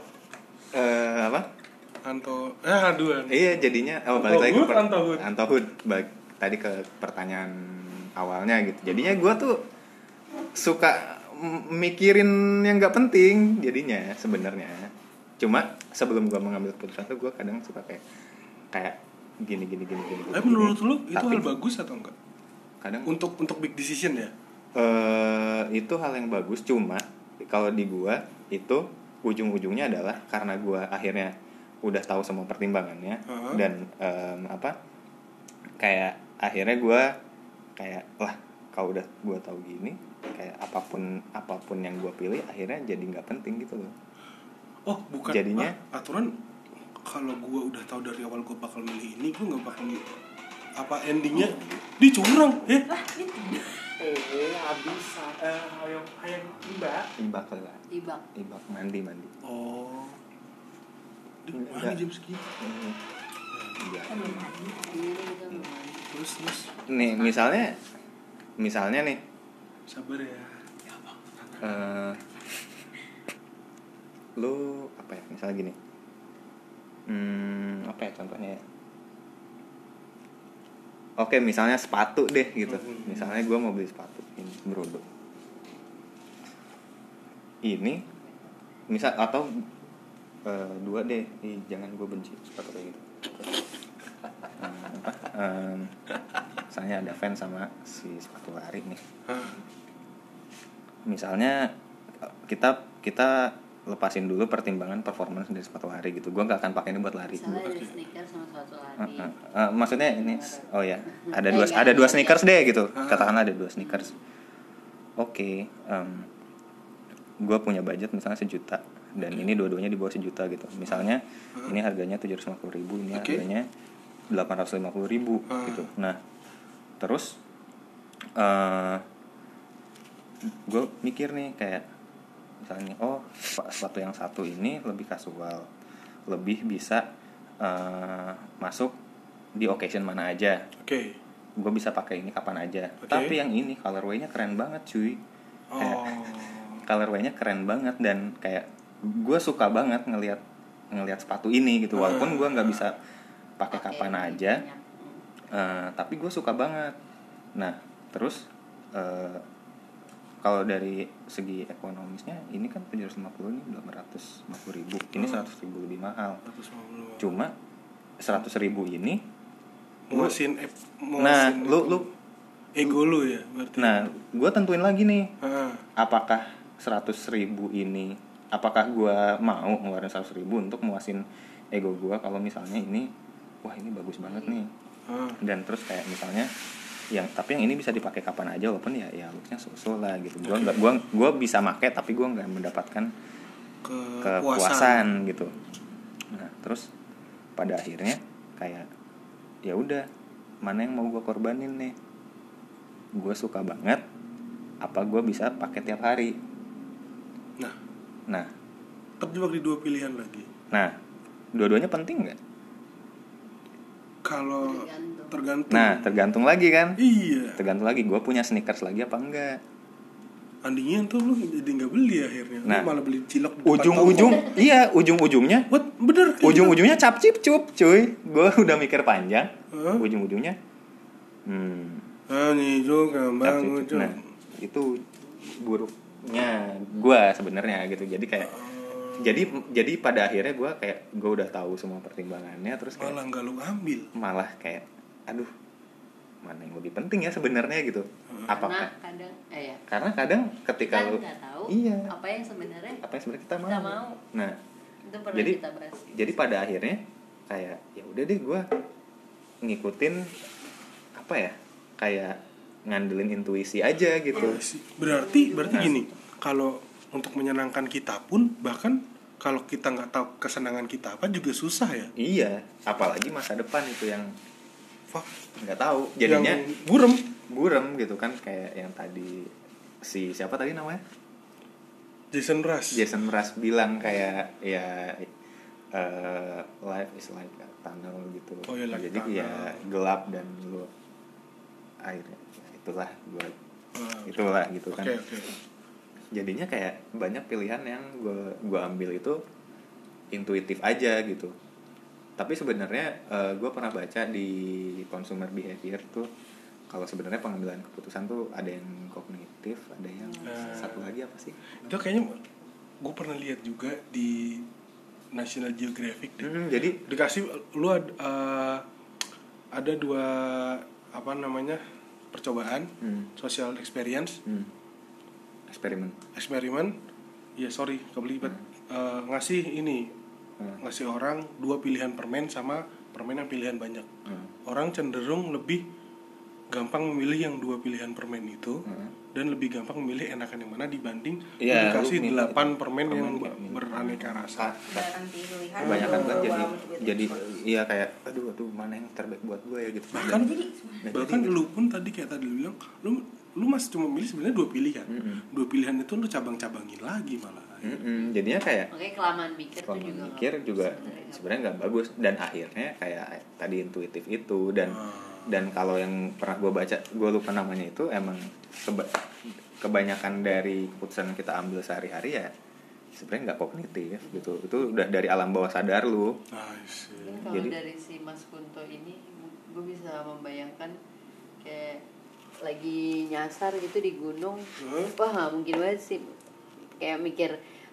eh apa Anto eh aduan Iya jadinya oh balik lagi ke Antohud, Antohud. Antohud. balik tadi ke pertanyaan awalnya gitu. Jadinya gue tuh suka mikirin yang nggak penting jadinya sebenarnya. Cuma sebelum gue mengambil keputusan tuh gue kadang suka kayak kayak gini gini gini gini. gini, tapi menurut lu itu Tapi hal bagus atau enggak Kadang untuk untuk big decision ya eh itu hal yang bagus cuma kalau di gua itu ujung-ujungnya adalah karena gua akhirnya udah tahu semua pertimbangannya Heeh. dan em, apa kayak akhirnya gua kayak lah kalau udah gua tahu gini kayak apa pun apa pun yang gua pilih akhirnya jadi nggak penting gitu loh oh bukan Jadinya- ah, aturan kalau gue udah tahu dari awal gue bakal milih ini gue nggak bakal milih apa endingnya dicurang eh Lah, itu. Eh habis. Eh ayo ayo mbak ibak lah ibak ibak mandi mandi. Oh. Mana jam segini. Iya. Terus terus. Nih misalnya misalnya nih. Sabar ya. Eh lu apa ya? Misalnya gini. Hmm apa ya contohnya ya oke misalnya sepatu deh gitu. Mhm. misalnya gue mau beli sepatu ini berodo ini misal atau eh, dua deh. Ih, jangan gue benci sepatu kayak gitu. Apa em, misalnya ada fans sama si sepatu lari nih. Misalnya kita kita lepasin dulu pertimbangan performance dari sepatu lari gitu. Gue nggak akan pakai ini buat lari. Misalnya ada sneaker sama sepatu Uh, lari uh, uh, maksudnya ini oh ya ada Eh, dua nggak, ada dua sneakers deh gitu. Ah. katakanlah ada dua sneakers. Oke gue punya budget misalnya sejuta dan ini dua-duanya di bawah sejuta gitu. Misalnya ini harganya tujuh ratus ribu ini Oke. harganya delapan ratus ribu Ah. gitu. Nah terus uh, gue mikir nih kayak misalnya oh sepa- sepatu yang satu ini lebih kasual lebih bisa uh, masuk di occasion mana aja. Oke. Gue bisa pakai ini kapan aja. Oke. tapi yang ini colorway-nya keren banget cuy. Kayak oh. colorway-nya keren banget dan kayak gue suka banget ngelihat ngelihat sepatu ini gitu. Walaupun gue nggak bisa pakai kapan aja. Eh, tapi gue suka banget. Nah terus eh, kalau dari segi ekonomisnya ini kan 750 nih 250 ribu. Ini Hmm. 100 ribu lebih mahal. 150. cuma 100 ribu ini muasin ep, nah lu lu ego lu ya berarti. Nah gue tentuin lagi nih. Ah, apakah 100 ribu ini apakah gue mau ngeluarin 100 ribu untuk muasin ego gue kalau misalnya ini wah ini bagus banget nih. Ah. dan terus kayak misalnya yang tapi yang ini bisa dipakai kapan aja walaupun ya ya looksnya so lah gitu. Gue nggak gua gua bisa make tapi gue nggak mendapatkan kepuasan. kepuasan gitu. Nah terus pada akhirnya kayak ya udah mana yang mau gue korbanin nih? Gue suka banget apa gue bisa pakai tiap hari? Nah. Nah. Terjebak di dua pilihan lagi. Nah dua-duanya penting nggak? Kalau Tergantung. nah tergantung lagi kan? Iya. Tergantung lagi gue punya sneakers lagi apa enggak? Andinya tuh lu jadi nggak beli akhirnya. Nah. lu malah beli cilok ujung-ujung iya ujung-ujungnya. What? Bener ujung-ujungnya cap cip cup cuy. Gue udah mikir panjang. Hah? ujung-ujungnya hmm. Gitu. ah nih juga bang nah itu buruknya gue sebenarnya gitu. Jadi kayak jadi jadi pada akhirnya gue kayak gue udah tahu semua pertimbangannya terus kayak malah nggak lu ambil. Malah kayak aduh mana yang lebih penting ya sebenarnya gitu. Apakah? Karena kadang eh ya. Karena kadang ketika kita lu tahu iya. apa yang sebenarnya apa yang sebenarnya kita mau, Kita mau. nah itu pernah jadi kita bahas jadi pada akhirnya kayak ya udah deh gue ngikutin apa ya kayak ngandelin intuisi aja gitu. Iya berarti berarti Nah. gini kalau untuk menyenangkan kita pun bahkan kalau kita nggak tahu kesenangan kita apa juga susah ya. Iya apalagi masa depan itu yang Fuck. nggak tahu. Jadinya yang burem burem gitu kan kayak yang tadi si siapa tadi namanya? Jason Rush Jason Mraz bilang kayak ya eh, life is like a tunnel gitu. Oh, iya, like jadi tunnel. ya gelap dan lu akhirnya ya itulah gua Ah, itulah gitu oke kan. Oke jadinya kayak banyak pilihan yang gue gua ambil itu intuitif aja gitu tapi sebenarnya gue pernah baca di consumer behavior tuh kalau sebenarnya pengambilan keputusan tuh ada yang kognitif ada yang Nah. satu lagi apa sih? Itu kayaknya gue pernah lihat juga di National Geographic deh. Hmm, jadi dikasih lu ad- eh, ada dua apa namanya percobaan hmm, social experience. Hmm, eksperimen. Eksperimen ya sorry kebelibet. Eh, ngasih ini Hmm. ngasih orang dua pilihan permen sama permen yang pilihan banyak. Hmm. orang cenderung lebih gampang memilih yang dua pilihan permen itu Hmm. dan lebih gampang memilih enakan yang mana dibanding Iya, dikasih delapan permen, yang permen kayak beraneka rasa. Kebanyakan kan jadi jadi iya kayak aduh aduh mana yang terbaik buat gue ya gitu. Bahkan Jadi bahkan jadi- lu pun tadi kayak tadi lu bilang lu lu masih cuma milih sebenarnya dua pilihan Mm-mm. dua pilihan itu lu cabang-cabangin lagi malah Mm-mm, jadinya kayak Makanya kelamaan mikir tuh juga mikir juga sebenarnya. nggak bagus. Dan akhirnya kayak tadi intuitif itu dan Ah. dan kalau yang pernah gue baca gue lupa namanya itu emang keba- kebanyakan dari keputusan yang kita ambil sehari-hari ya sebenarnya nggak kognitif gitu. Itu udah dari alam bawah sadar lu. Mungkin kalau Jadi- dari si Mas Kunto ini gue bisa membayangkan kayak lagi nyasar gitu di gunung. Hmm. wah mungkin banget sih kayak mikir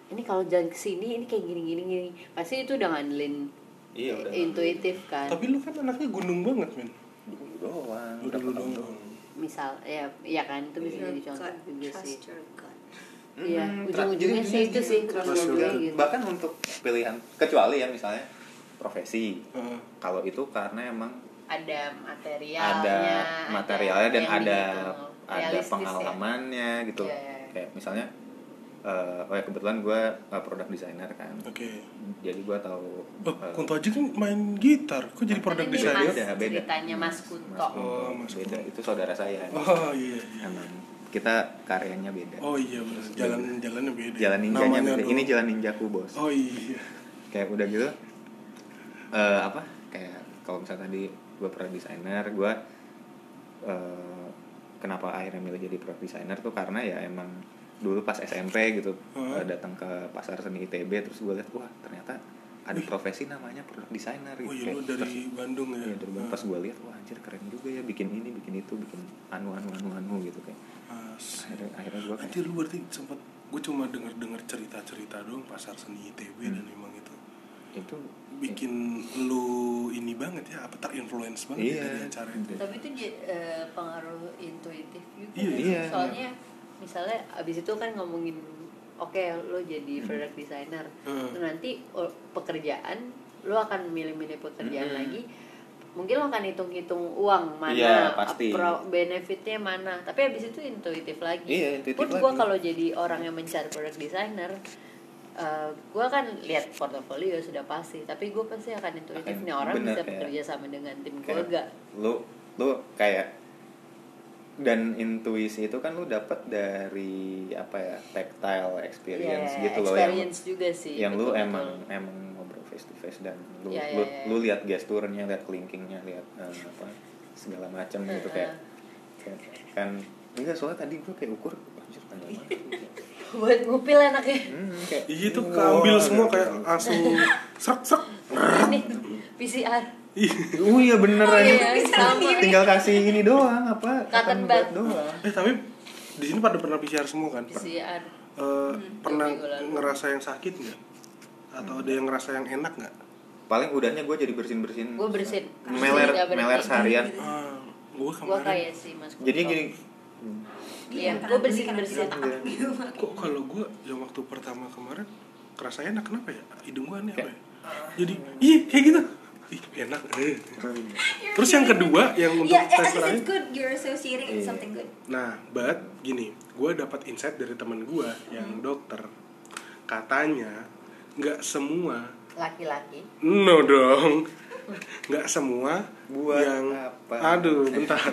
ini kalau jalan ke sini ini kayak gini gini gini pasti itu udah ngandelin Iya, udah intuitif kan tapi lu kan anaknya gunung banget men dulu doang udah dulu doang. misal ya ya kan itu bisa your jadi contoh juga sih. Iya, Mm, ujung-ujungnya sih itu sih gitu. bahkan untuk pilihan kecuali ya misalnya profesi Heeh. kalau itu karena emang ada materialnya ada materialnya dan ada gitu. ada ya. pengalamannya gitu Iya, iya, iya. kayak misalnya eh oh ya kebetulan gue produk designer kan. Oke. Jadi gue tahu oh eh, Kunto aja kan main gitar. Kok jadi produk ini desainer Mas, Beda, beda. ceritanya Mas Kunto. Mas Kunto. Oh, Mas beda. Kunto. itu saudara saya. Oh iya, iya. emang. Kita karyanya beda. Oh iya jalan jalannya beda. Jalan ninjanya Namanya beda. doang. ini jalan ninjaku bos oh iya. Kayak udah gitu eh apa? Kayak kalau misalnya tadi gue product designer gue eh, kenapa akhirnya milih jadi product designer tuh karena ya emang dulu pas SMP gitu Hmm. datang ke pasar seni ITB terus gue lihat wah ternyata ada profesi namanya product designer oh gitu iya lu Kayak dari Bandung ya Iya, dari Bandung. Pas gue lihat wah anjir keren juga ya bikin ini bikin itu bikin anu anu anu anu gitu kayak as- akhirnya akhirnya gue kayak Anjir lu berarti sempet gue cuma denger denger cerita cerita doang pasar seni ITB Hmm. dan emang itu itu bikin lu ini banget ya apa terinfluence banget ya Iya. dari acara itu tapi itu eh, pengaruh intuitif juga Iya, kan? iya. soalnya misalnya abis itu kan ngomongin oke lo jadi product designer. Hmm. Nanti pekerjaan lo akan milih-milih pekerjaan Hmm. lagi. Mungkin lo akan hitung-hitung uang mana Iya, pasti. pro- benefitnya mana. Tapi abis itu intuitif lagi. Iya, intuitif pun gue kalau jadi orang yang mencari product designer gue kan lihat portofolio sudah pasti. Tapi gue pasti akan intuitif Akan- nih orang bener, bisa bekerja sama dengan tim gue gak lu lu kayak dan intuisi itu kan lu dapat dari apa ya tactile experience Iya, gitu loh yang experience juga sih yang lu betul-betul. emang emang ngobrol face to face dan lu Iya, iya, lu, iya. lu lihat gesturnya lihat klinkingnya lihat eh, apa segala macam gitu kayak, kayak kan enggak soalnya tadi gue kayak ukur anjir panjang buat ngupil enaknya hmm, kayak Iya itu wah, keambil semua gitu. kayak langsung serak serak ini PCR oh iya bener aja iya sama tinggal kasih ini doang apa Cotton buat bud. doang. Eh tapi di sini pada pernah PCR semua kan PCR eh, pernah Dua minggu lalu. ngerasa yang sakit nggak? Atau ada yang ngerasa yang enak nggak? Paling udahnya gue jadi bersin. bersin gue bersin meler meler seharian. Ah gue gue kemarin. kayak si mas jadi gini. Iya, gue bersin bersin. kok kalau gue yang waktu pertama kemarin kerasa enak kenapa ya? Hidung gue aneh apa ya? Jadi ih kayak gitu ih enak eh. terus yang kedua yang untuk Yeah, tes terakhir it's good. You're associating with Iya. something good. Nah, but gini, gue dapat insight dari teman gue yang dokter. Katanya nggak semua, laki-laki no dong, nggak semua Buat yang, apa? aduh, bentar,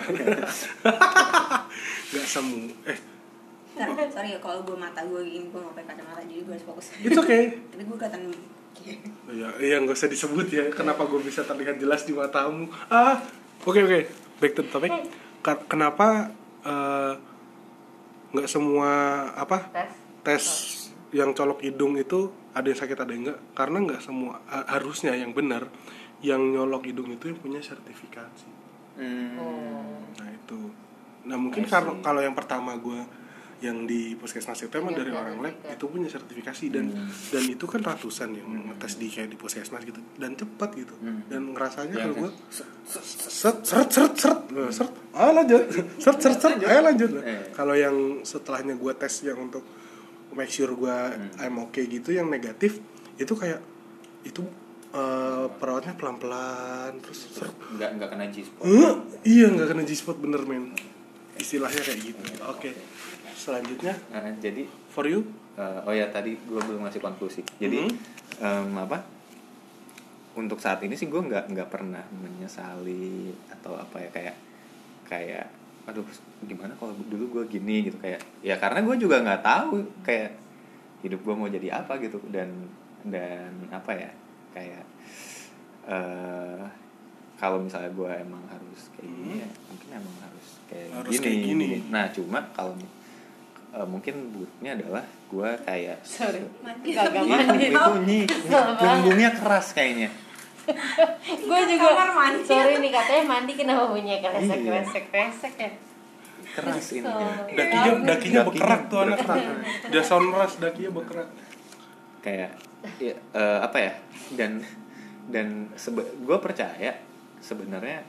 nggak semua, eh, Ntar, sorry ya kalau gue mata gue gini gue nggak pakai kacamata jadi gue harus fokus. it's okay. Tapi gue kelihatan Ya, iya nggak usah disebut ya. Kenapa gue bisa terlihat jelas di matamu? Ah, oke oke. Back to the topic. Kenapa eh, nggak semua apa tes tes yang colok hidung itu ada yang sakit ada yang enggak karena nggak semua ha- harusnya yang benar yang nyolok hidung itu yang punya sertifikasi Hmm. oh nah itu nah mungkin kalau kalau yang pertama gue yang di puskesmas itu emang Punya dari orang lab sertifikat. itu punya sertifikasi dan Hmm. dan itu kan ratusan yang ngetes di kayak di puskesmas gitu dan cepat gitu Hmm. dan ngerasanya Ya, kalau kan. gue seret seret seret seret seret ayo lanjut seret seret seret ayo lanjut Eh. kalau yang setelahnya gue tes yang untuk make sure gue Hmm. I'm okay gitu yang negatif itu kayak itu eh, perawatnya pelan pelan terus seret nggak nggak kena G-spot Huh? iya nggak kena G-spot bener men istilahnya kayak gitu oke selanjutnya. Nah, jadi for you? eh, oh ya tadi gue belum ngasih konklusi. Jadi Mhm. em, apa untuk saat ini sih gue nggak nggak pernah menyesali atau apa ya kayak kayak aduh gimana kalau dulu gue gini gitu. Kayak ya karena gue juga nggak tahu kayak hidup gue mau jadi apa gitu. Dan dan apa ya kayak eh kalau misalnya gue emang harus kayak gini ya mungkin emang harus kayak Harus gini, kayak gini. nah cuma kalau eh, mungkin buruknya adalah gue kayak sorry. Mandi. Kagak itu, mandi. itu nyi punggungnya keras kayaknya. Gue juga Kamar mandi. sorry nih katanya mandi kenapa punya kresek Iya. kresek kresek ya? Keras ini. Dakinya Ya, dakinya Dakinya berkerak tuh anak. Dia sound ras dakinya berkerak kayak ya, eh, apa ya? Dan dan gue percaya sebenarnya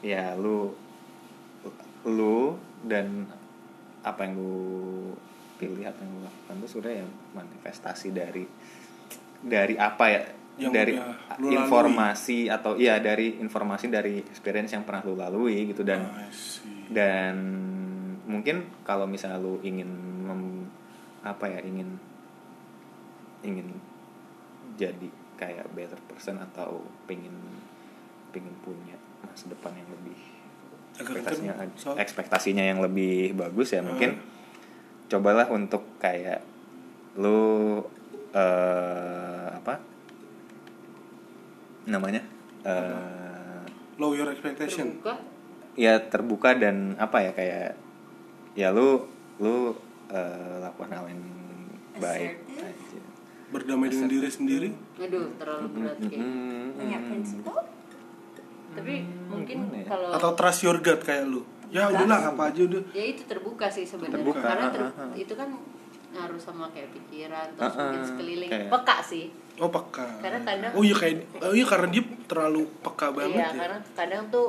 ya lu lu dan apa yang lu pilih apa yang lu lakukan itu sudah ya manifestasi dari dari apa ya Yang dari lu lalui. informasi atau iya dari informasi dari experience yang pernah lu lalui gitu dan see. dan mungkin kalau misalnya lu ingin mem- apa ya ingin ingin jadi kayak better person atau pengen pengen punya masa depan yang lebih ekspektasinya so- ekspektasinya yang lebih bagus ya Hmm. mungkin cobalah untuk kayak lu eh apa? Namanya? Eh low your expectation. Terbuka. Ya terbuka dan apa ya kayak ya lu lu eh, lakukan hal yang baik aja. Berdamai dengan diri sendiri. Aduh terlalu berat kayak Hmm, punya prinsip tapi mungkin gimana ya? kalau atau trust your gut kayak lu. Ya udahlah apa aja udah. Ya itu terbuka sih sebenarnya. Terbuka, karena ter- itu kan ngaruh sama kayak pikiran terus mungkin sekeliling. kayak- peka sih. Oh peka. Karena kadang- oh iya kayak oh iya karena dia terlalu peka banget iya ya. karena kadang tuh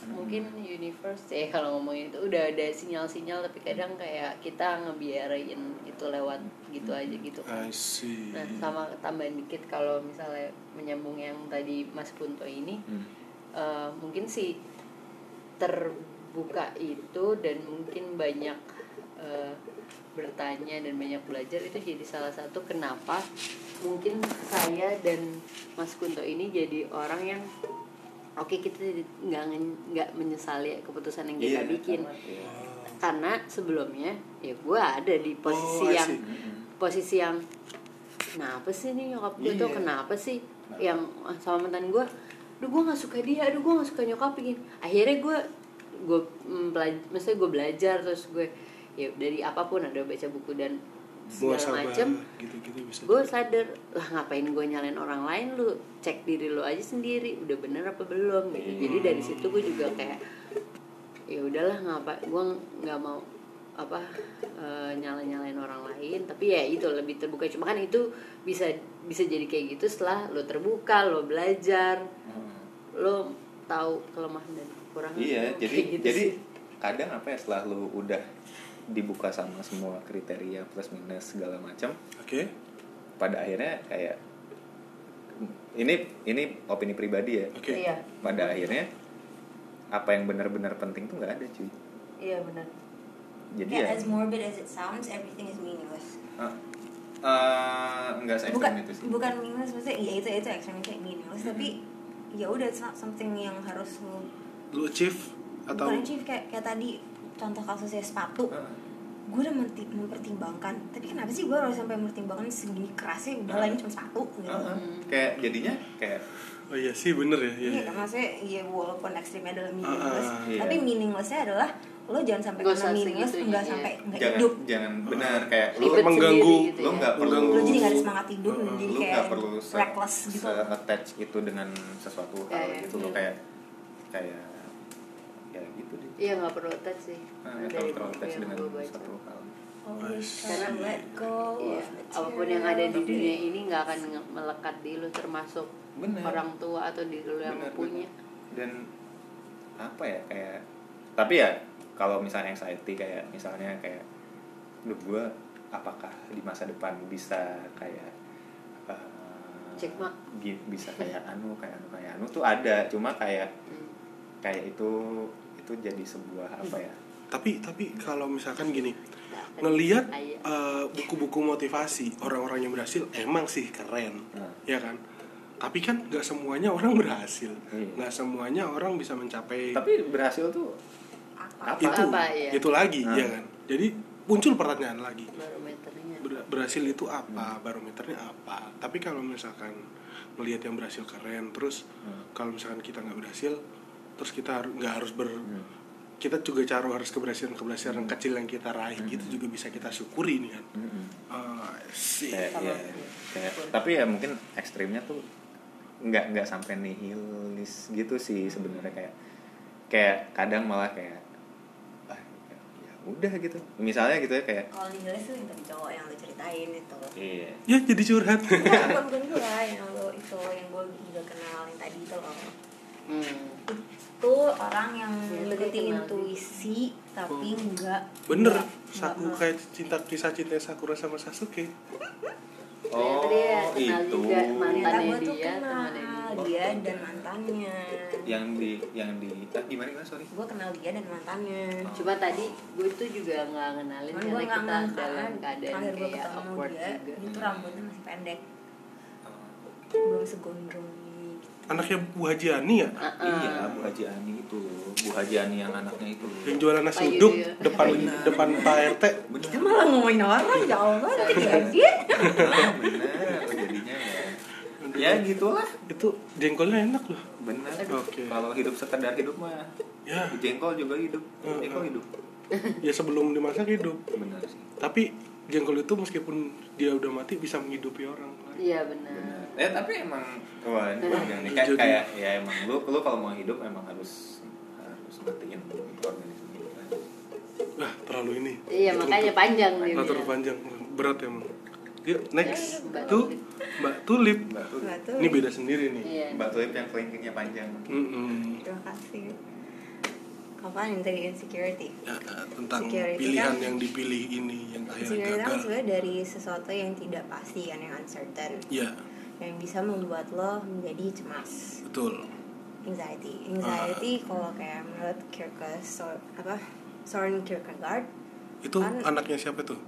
mungkin universe ya kalau ngomongin itu udah ada sinyal-sinyal tapi kadang kayak kita ngebiarin itu lewat gitu aja gitu. Kan I see. Nah, sama tambahan dikit kalau misalnya menyambung yang tadi Mas Punto ini, Hmm. Eh, mungkin sih terbuka itu dan mungkin banyak eh, bertanya dan banyak belajar itu jadi salah satu kenapa mungkin saya dan Mas Kunto ini jadi orang yang oke kita nggak nggak menyesali keputusan yang kita Iya, bikin. iya. karena sebelumnya ya gue ada di posisi Oh, yang posisi yang kenapa sih nih nyokap gue tuh? Iya. kenapa sih yang sama mantan gue aduh gue nggak suka dia. Aduh gue nggak suka nyokap. Begini akhirnya gue gue belajar maksudnya gue belajar terus gue ya dari apa pun ada baca buku dan segala macem. gitu-gitu bisa gue sadar lah ngapain gue nyalain orang lain? Lu cek diri lu aja sendiri. Udah bener apa belum? Gitu. Jadi dari situ gue juga kayak ya udahlah ngapa gue nggak mau apa nyala nyalain orang lain. Tapi ya itu lebih terbuka. Cuma kan itu bisa bisa jadi kayak gitu setelah lo terbuka lo belajar. Hmm. Lo tahu kelemahan dan kekurangan Iya, lo, jadi gitu jadi sih. kadang apa ya setelah lu udah dibuka sama semua kriteria plus minus segala macam, oke pada akhirnya kayak ini ini opini pribadi ya. oke iya Pada akhirnya apa yang benar-benar penting tuh nggak ada cuy. iya benar Jadi Yeah, ya as morbid as it sounds, everything is meaningless. ah, eh, nggak se bukan itu sih. bukan meaningless maksudnya iya itu itu extreme itu meaningless tapi ya udah it's not something yang harus lu lu achieve atau bukan achieve kayak kayak tadi contoh kasusnya sepatu. Ah, gue udah menti- mempertimbangkan. Tapi kenapa sih gue harus sampai mempertimbangkan segini kerasnya? Udah lah ini cuma sepatu gitu. Ah, ah. Kayak jadinya kayak oh iya sih bener ya iya, Iya kan maksudnya ya walaupun ekstrimnya adalah meaningless Ah, iya. tapi meaninglessnya adalah lo jangan sampai Nggak kena segitunya, enggak iya. sampai enggak jangan hidup jangan benar kayak Ribet mengganggu- gitu lu ya. nggak perlu Mengganggu. lo jadi nggak ada semangat hidup Uh, jadi kayak nggak perlu se, reckless gitu se attach itu dengan sesuatu hal Kayak, gitu lo iya. kayak kayak ya gitu deh iya nggak perlu touch sih nah, nggak dari terlalu buku attach dengan satu hal always try Karena let go Iya, apa pun yang ada di dunia ini nggak akan melekat di lu termasuk Bener. orang tua atau diri lu yang Bener, punya. dan apa ya kayak tapi ya kalau misalnya anxiety kayak misalnya kayak duh gue apakah di masa depan bisa kayak uh, Cek mak. gi- bisa kayak anu kayak anu kayak anu tuh ada cuma kayak Hmm. kayak itu itu jadi sebuah apa ya tapi tapi kalau misalkan gini ngelihat eh, buku-buku motivasi orang-orang yang berhasil emang sih keren Nah. ya kan tapi kan nggak semuanya orang berhasil Iya. nggak semuanya orang bisa mencapai tapi berhasil tuh apa itu Apa, iya. itu lagi Nah. ya kan jadi muncul pertanyaan lagi barometernya. Ber- berhasil itu apa barometernya apa tapi kalau misalkan melihat yang berhasil keren terus Hmm. kalau misalkan kita nggak berhasil terus kita nggak harus ber Hmm. kita juga cari harus keberhasilan keberhasilan kecil yang kita raih gitu juga bisa kita syukuri nih kan Mm-mm. Ah, sih ya, kayak tapi ya mungkin ekstrimnya tuh nggak nggak sampai nihilis gitu sih sebenarnya kayak kayak kadang malah kayak ya, ya udah gitu. Misalnya gitu ya kayak kalau di tuh yang tadi cowok yang lo ceritain itu. Iya. Ya jadi curhat. Bukan, bukan bukan gue yang lo itu yang gue juga kenal yang tadi itu loh. Hmm. itu orang yang Ya, itu ngikutin dia kenal. intuisi tapi Oh. enggak bener. enggak- Saku kayak cinta kisah cinta Sakura sama Sasuke. Ternyata dia kenal juga ternyata gue tuh dia, kenal dia dan mantannya. Yang di yang di ah, gimana gimana sorry? Gue kenal dia dan mantannya. Cuma tadi gue tuh juga nggak kenalin Cuman karena kita dalam keadaan terakhir gue kayak ketemu awkward dia juga. itu rambutnya masih pendek. Oh, belum segondrong ini anaknya Bu Haji Ani ya? Uh-uh. iya Bu Haji Ani itu. Bu Haji Ani yang anaknya itu. Yang jualan nasi uduk ya. depan depan Pak RT kita malah ngomongin orang ya Allah nanti diedit benar benar oh, jadinya ya ya gitulah. Itu jengkolnya enak loh. Benar Oke. kalau hidup sekedar hidup mah. Ya. Jengkol juga hidup. Jengkol hidup. Ya sebelum dimasak hidup. Benar sih. Tapi jengkol itu meskipun dia udah mati bisa menghidupi orang. Iya benar eh tapi emang wah ini panjang nih. Kayak, ya emang lu lu kalau mau hidup emang harus harus matiin organisme. Wah terlalu ini. Iya makanya panjang terlalu panjang berat emang. yuk next. Mbak tuh Tulip. mbak tulip. Mbak tuh Mbak tuh ini beda sendiri nih. Iya. Mbak Tulip yang kelingkingnya panjang. Mm-mm. terima kasih. Apaan yang tadi insecurity? Ya, tentang Security pilihan kan- yang dipilih ini yang akhirnya insecurity kan gagal. sebenarnya dari sesuatu yang tidak pasti kan yang uncertain. Ya yang bisa membuat lo menjadi cemas. Betul. Anxiety. Anxiety kalau kayak menurut Kierkegaard so, apa Soren Kierkegaard itu Kan- anaknya siapa tuh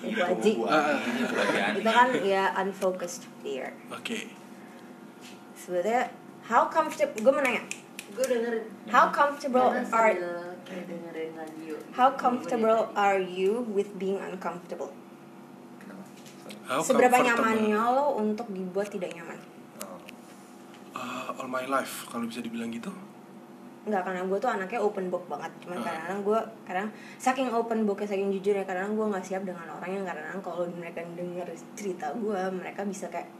Ibu Aji Gua- Ah, ah. itu kan ya unfocused fear. Oke. Sebenarnya how comfortable gue mau nanya. Gue dengerin. How comfortable are dengerin radio. How comfortable are you with being uncomfortable? Kenapa? How seberapa nyamannya lo untuk dibuat tidak nyaman? Oh. Uh, all my life kalau bisa dibilang gitu Enggak, karena gue tuh anaknya open book banget. Cuman Ah. kadang-kadang gue, kadang saking open booknya, saking jujurnya Kadang gue gak siap dengan orang yang kadang-kadang kalau mereka denger cerita gue Mereka bisa kayak,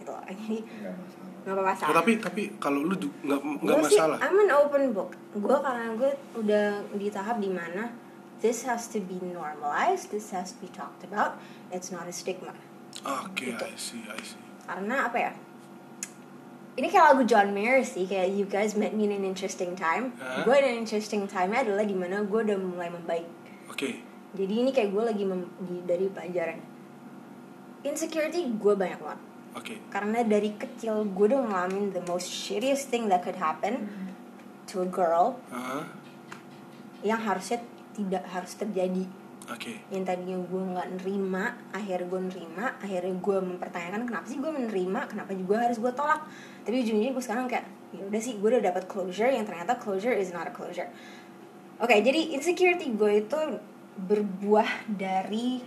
gitu. Jadi Enggak masalah. gak apa-apa Oh, salah tapi tapi kalau lu nggak nggak Gue sih, masalah. I'm an open book. Gue karena gue udah di tahap di mana This has to be normalized, this has to be talked about. It's not a stigma. Oke Gitu. I see I see. Karena apa ya ini kayak lagu John Mayer sih kayak you guys met me in an interesting time. Hah? gue in an interesting time adalah di mana gue udah mulai membaik. Oke. Jadi ini kayak gue lagi mem- di, dari pelajaran. Insecurity gue banyak banget. Oke. Karena dari kecil gue udah ngalamin the most shittiest thing that could happen to a girl Ah, yang harusnya tidak harus terjadi. Oke. Yang tadinya gue nggak nerima akhirnya gue nerima akhirnya gue mempertanyakan kenapa sih gue menerima kenapa juga harus gue tolak tapi ujungnya gue sekarang kayak ya udah sih gue udah dapat closure yang ternyata closure is not a closure. Oke jadi insecurity gue itu berbuah dari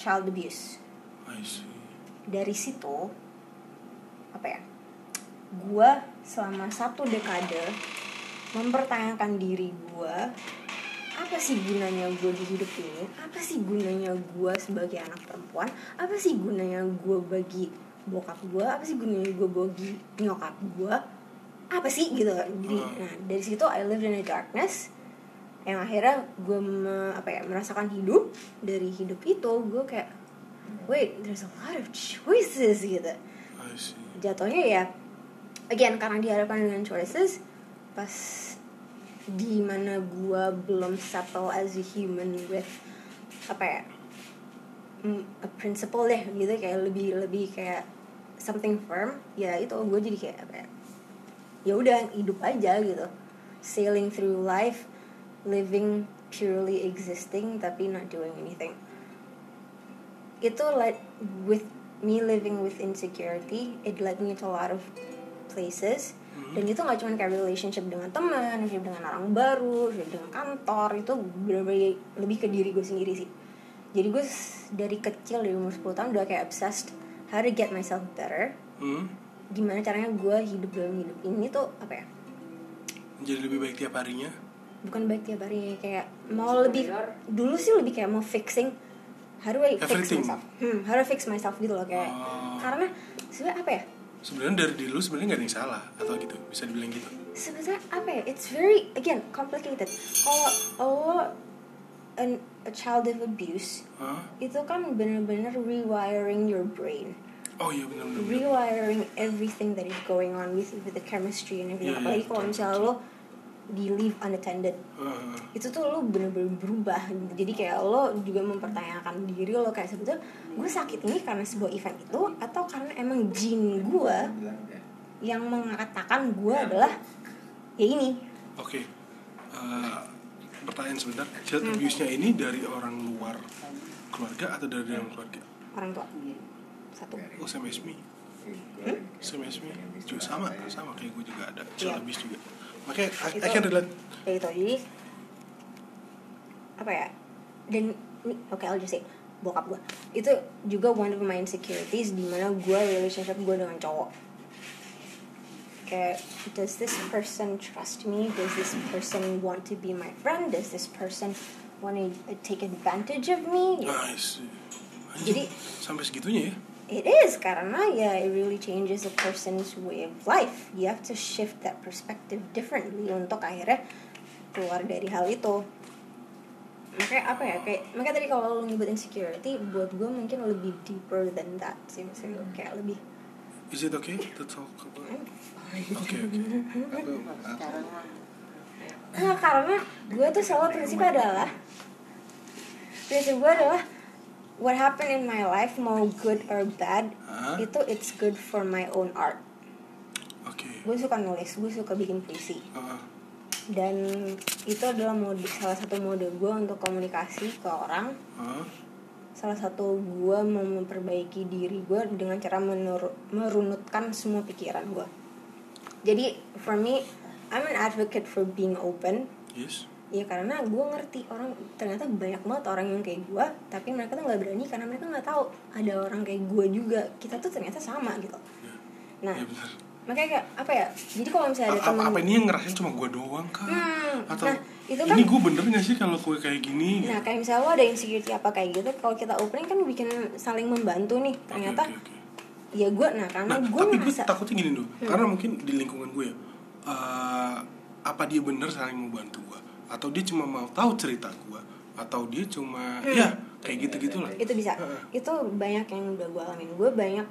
child abuse. I see. Dari situ apa ya gue selama satu dekade mempertanyakan diri gue apa sih gunanya gue di hidup ini? Apa sih gunanya gue sebagai anak perempuan? Apa sih gunanya gue bagi bokap gue apa sih gunanya gue bagi nyokap gue apa sih? Gitu. Jadi nah dari situ I lived in a darkness. Yang akhirnya gue me- apa ya merasakan hidup. Dari hidup itu gue kayak wait there's a lot of choices gitu. Jatuhnya ya again karena dihadapkan dengan choices pas di mana gue belum settle as a human with apa ya a principle deh gitu kayak lebih lebih kayak something firm ya itu gue jadi kayak apa ya ya udah hidup aja gitu. Sailing through life living purely existing tapi not doing anything. Itu like with me living with insecurity it led me to a lot of places. Dan itu nggak cuma kayak relationship dengan teman, relationship dengan orang baru, relationship dengan kantor itu bener-bener lebih ke diri gue sendiri sih. Jadi gue dari kecil dari umur 10 tahun udah kayak obsessed how to get myself better. hmm? Gimana caranya gue hidup dalam hidup ini tuh apa ya? jadi lebih baik tiap harinya Bukan baik tiap hari kayak mau lebih dulu sih lebih kayak mau fixing how do I fix Everything. myself? Hmm, how do I fix myself gitu loh kayak Oh. karena sebenarnya apa ya? sebenarnya dari diri lu sebenarnya nggak ada yang salah atau gitu bisa dibilang gitu sebenarnya apa ya it's very again complicated kalau lo an, a child of abuse Hah? itu kan bener-bener rewiring your brain. Oh iya benar benar benar. rewiring everything that is going on with with the chemistry and everything. Iya, apalagi iya, kalau misalnya lo di leave unattended. Ah, itu tuh lo bener-bener berubah. Jadi kayak lo juga mempertanyakan diri lo kayak sebetulnya gue sakit ini karena sebuah event itu atau karena emang jin gue ya. yang mengatakan gue adalah ya ini. Oke. Eh, pertanyaan sebentar. Child abuse-nya ini dari orang luar keluarga atau dari dalam keluarga? Orang tua. Satu. Oh same as me. Gua- same as me. Juga sama sama kayak gue juga ada child Iya. abuse juga. Makanya I, I Itu- can relate. ya itu jadi apa ya? Dan ini oke I'll just say bokap gue. Itu juga one of my insecurities di mana gue relationship gue dengan cowok kayak does this person trust me does this person want to be my friend does this person want to take advantage of me Nice. Anjing, Jadi- sampai segitunya ya. It is karena ya it really changes a person's way of life. You have to shift that perspective differently untuk akhirnya keluar dari hal itu. Makanya apa ya kayak makanya tadi kalau lo nyebut insecurity buat gue mungkin lebih deeper than that sih maksudnya kayak lebih Is it okay to talk about? Oke oke. Sekarang Nah, karena gue tuh selalu prinsip adalah prinsip gue adalah what happened in my life mau good or bad Hah? itu it's good for my own art. oke. Gue suka nulis, gue suka bikin puisi. Ah, dan itu adalah mode salah satu mode gue untuk komunikasi ke orang ah. salah satu gue mau memperbaiki diri gue dengan cara menur- merunutkan semua pikiran gue jadi for me I'm an advocate for being open Yes. ya karena gue ngerti orang ternyata banyak banget orang yang kayak gue tapi mereka tuh nggak berani karena mereka nggak tahu ada orang kayak gue juga kita tuh ternyata sama gitu nah Ya makanya kayak apa ya jadi kalau misalnya ada A- teman apa, apa ini yang ngerasain cuma gue doang kah? Hmm, Atau nah, itu kan- ini gue bener gak sih kalau gue kayak gini? Nah kayak misalnya lo ada insecurity apa kayak gitu Kalau kita opening kan bikin saling membantu nih Ternyata oke, oke. Ya gue Nah karena Nah, gue tapi gue ngerasa takutnya gini dulu, karena mungkin di lingkungan gue ya, eh, apa dia bener saling membantu gue, atau dia cuma mau tahu cerita gue, atau dia cuma ya kayak gitu gitulah. Itu bisa. Heeh. Itu banyak yang udah gue alamin. Gue banyak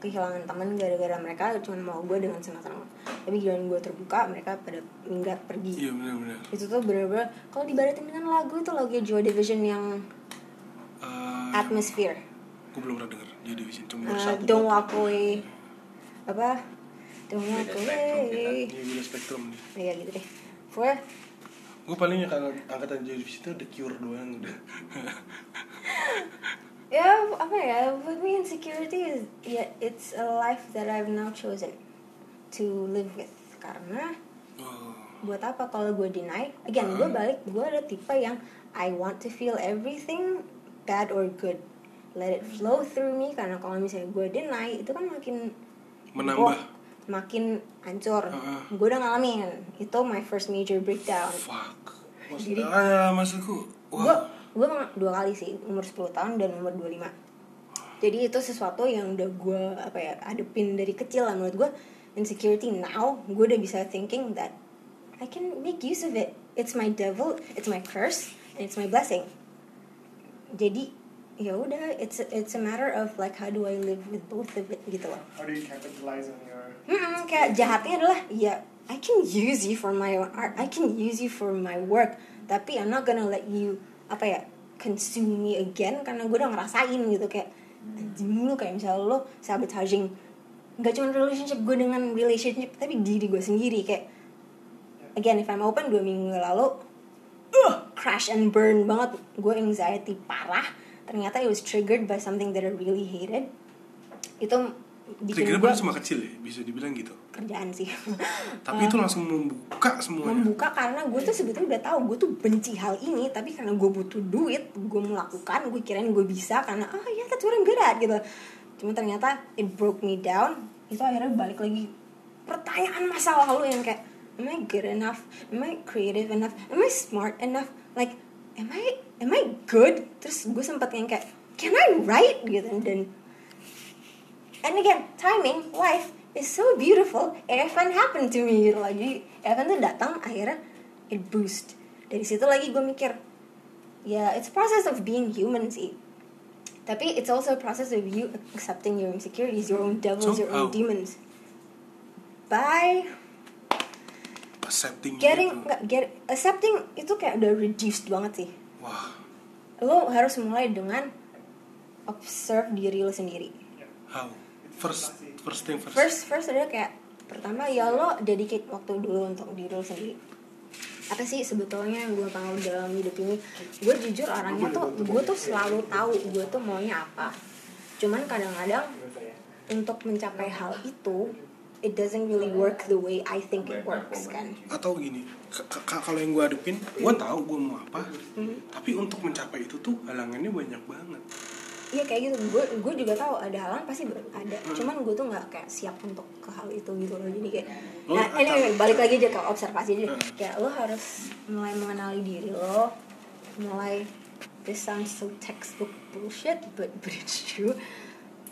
kehilangan teman gara-gara mereka cuma mau gue dengan senang-senang. Tapi giliran gue terbuka mereka pada minggat pergi. Iya benar-benar. Itu tuh bener-bener Kalau dibaratin dengan lagu itu lagu Joy Division yang Eh, Atmosphere gue belum pernah denger dia division cuma Uh, satu. Don't Walk Away Apa? Don't Walk Away Iya beda spektrum nih. Iya gitu deh. Pokoknya Gue palingnya kalau angkatan Division itu The Cure doang udah. ya apa ya? With me insecurity is ya it's a life that I've now chosen to live with. Karena Oh, buat apa? Kalau gue deny again gue balik gue ada tipe yang I want to feel everything bad or good let it flow through me karena kalau misalnya gue deny itu kan makin Menambah. oh, makin hancur Heeh. gue udah ngalamin itu my first major breakdown fuck. Jadi- Maksud, ah, maksudku, gue wah. gue dua kali sih umur 10 tahun dan umur 25 jadi itu sesuatu yang udah gue apa ya adepin dari kecil lah menurut gue insecurity now gue udah bisa thinking that I can make use of it it's my devil it's my curse and it's my blessing jadi ya udah it's a, it's a matter of like how do I live with both of it gitu loh. How do you capitalize on your Hmm, kayak jahatnya adalah ya I can use you for my art, I can use you for my work, tapi I'm not gonna let you apa ya consume me again karena gue udah ngerasain gitu. Kayak anjing lu kayak misalnya lo sabotaging nggak cuma relationship gue dengan relationship tapi diri gue sendiri. Kayak again if I'm open dua minggu lalu uh, crash and burn banget. Gue anxiety parah ternyata it was triggered by something that I really hated. Itu bikin Triggernya gue cuma kecil ya, bisa dibilang gitu. kerjaan sih. Tapi itu langsung membuka semuanya. membuka karena gue tuh sebetulnya udah tahu gue tuh benci hal ini tapi karena gue butuh duit gue melakukan gue kirain gue bisa karena ah ya that's what I'm good at gitu. Cuma ternyata it broke me down. Itu akhirnya balik lagi pertanyaan masa lalu yang kayak am I good enough? Am I creative enough? Am I smart enough? Like am I am I good? Terus gue sempat yang kayak can I write? Gitu. Dan and again timing life is so beautiful. Event happened to me. Gitu loh jadi event tuh datang akhirnya it boost. Dari situ lagi gue mikir ya it's process of being human sih. Tapi it's also a process of you accepting your insecurities your own devils So, your own how? demons. By Accepting getting gitu. nggak get accepting itu kayak udah reduced banget sih Wah, lo harus mulai dengan observe diri lo sendiri how? First, first thing first. first first adalah kayak pertama ya lo dedicate waktu dulu untuk diri lo sendiri apa sih sebetulnya yang gue tahu dalam hidup ini gue jujur orangnya tuh gue tuh selalu tahu gue tuh maunya apa cuman kadang-kadang untuk mencapai hal itu it doesn't really work the way I think it works kan Atau gini, kalau yang gue hadepin, gue tahu gue mau apa, Hmm. tapi untuk mencapai itu tuh halangannya banyak banget. Iya kayak gitu. Gue gue juga tahu ada halangan pasti ada. Cuman gue tuh nggak kayak siap untuk ke hal itu gitu loh. Jadi kayak Lo nah, ini atau- balik lagi aja ke observasi aja. Kayak lo harus mulai mengenali diri lo, mulai this sounds so textbook bullshit, but but it's true.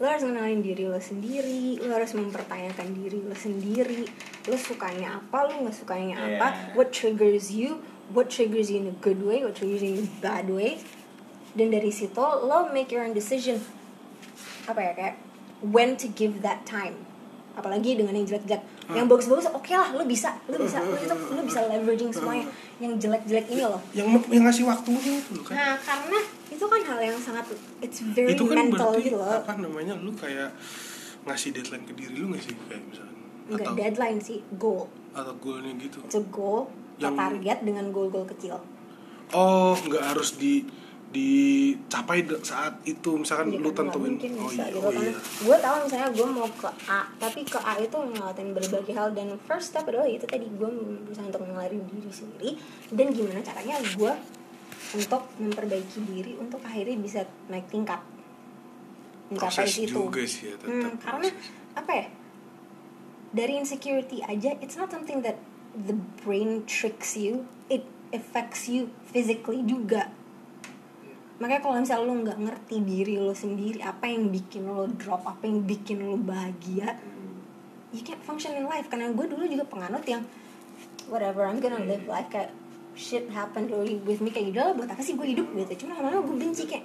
Lo harus mengenalin diri lo sendiri, lo harus mempertanyakan diri lo sendiri. Lo sukanya apa, lo nggak sukanya apa, Yeah. what triggers you, what triggers you in a good way, what triggers you in a bad way. Dan dari situ lo make your own decision. Apa ya kayak when to give that time. Apalagi dengan yang jelek-jelek. Yang bagus-bagus oke lah lo bisa lo bisa lo itu lo bisa leveraging semuanya yang jelek-jelek ini loh. Yang yang ngasih waktunya itu kan? Nah karena itu kan hal yang sangat it's very itu kan mental berarti gitu loh apa namanya lu kayak ngasih deadline ke diri lu gak sih kayak misalnya enggak atau deadline sih goal. Atau goalnya gitu? It's a goal Yang- target dengan goal-goal kecil. Oh nggak harus di dicapai saat itu. Misalkan Iya lu kan, tentuin. oh iya gitu oh karena iya. Gue tahu misalnya gue mau ke A tapi ke A itu ngelakuin berbagai hal. Dan first step adalah itu tadi gue berusaha untuk mengenali diri sendiri. Dan gimana caranya gue untuk memperbaiki diri untuk akhirnya bisa naik tingkat. Mencapai proses situ. juga sih ya tetap Hmm, karena proses. apa ya? Dari insecurity aja it's not something that the brain tricks you it affects you physically juga. Makanya kalau misalnya lo nggak ngerti diri lo sendiri apa yang bikin lo drop apa yang bikin lo bahagia you can't function in life. Karena gue dulu juga penganut yang whatever I'm gonna live life kayak shit really with me kayak udah lah buat apa sih gue hidup gitu. Cuma lama-lama gue benci kayak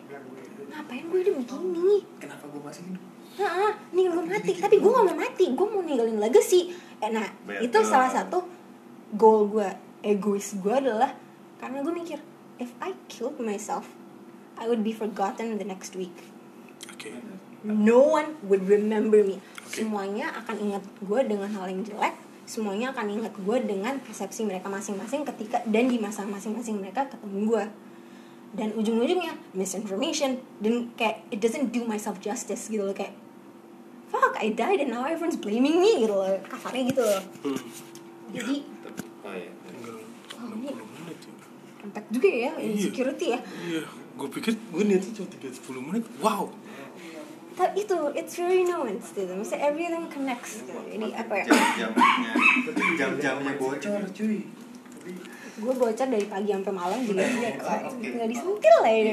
ngapain gue hidup begini? Kenapa gue masih hidup? Heeh, nih gue mati. Tapi gue gak mau mati gue mau ninggalin legacy. Eh, nah Betul. itu salah satu goal gue egois gue adalah karena gue mikir if I killed myself I would be forgotten the next week. Oke. No one would remember me. Oke. semuanya akan ingat gue dengan hal yang jelek semuanya akan ingat gue dengan persepsi mereka masing-masing ketika dan di masa masing-masing mereka ketemu gue dan ujung-ujungnya misinformation dan kayak it doesn't do myself justice gitu loh kayak fuck I died and now everyone's blaming me gitu loh kasarnya gitu loh. Hmm. jadi oh iya. Oh, ini- 60 menit ya. Tempat juga ya Iya. insecurity ya. Iya. Gue pikir gue niatnya cuma 30 menit. Wow itu it's really nuanced gitu maksudnya everything connects gitu. jadi apa ya? jam-jamnya. Jam-jamnya bocor. cuy. Gue bocor dari pagi sampai malam juga tidak Oh, oke. nggak disentil lah ya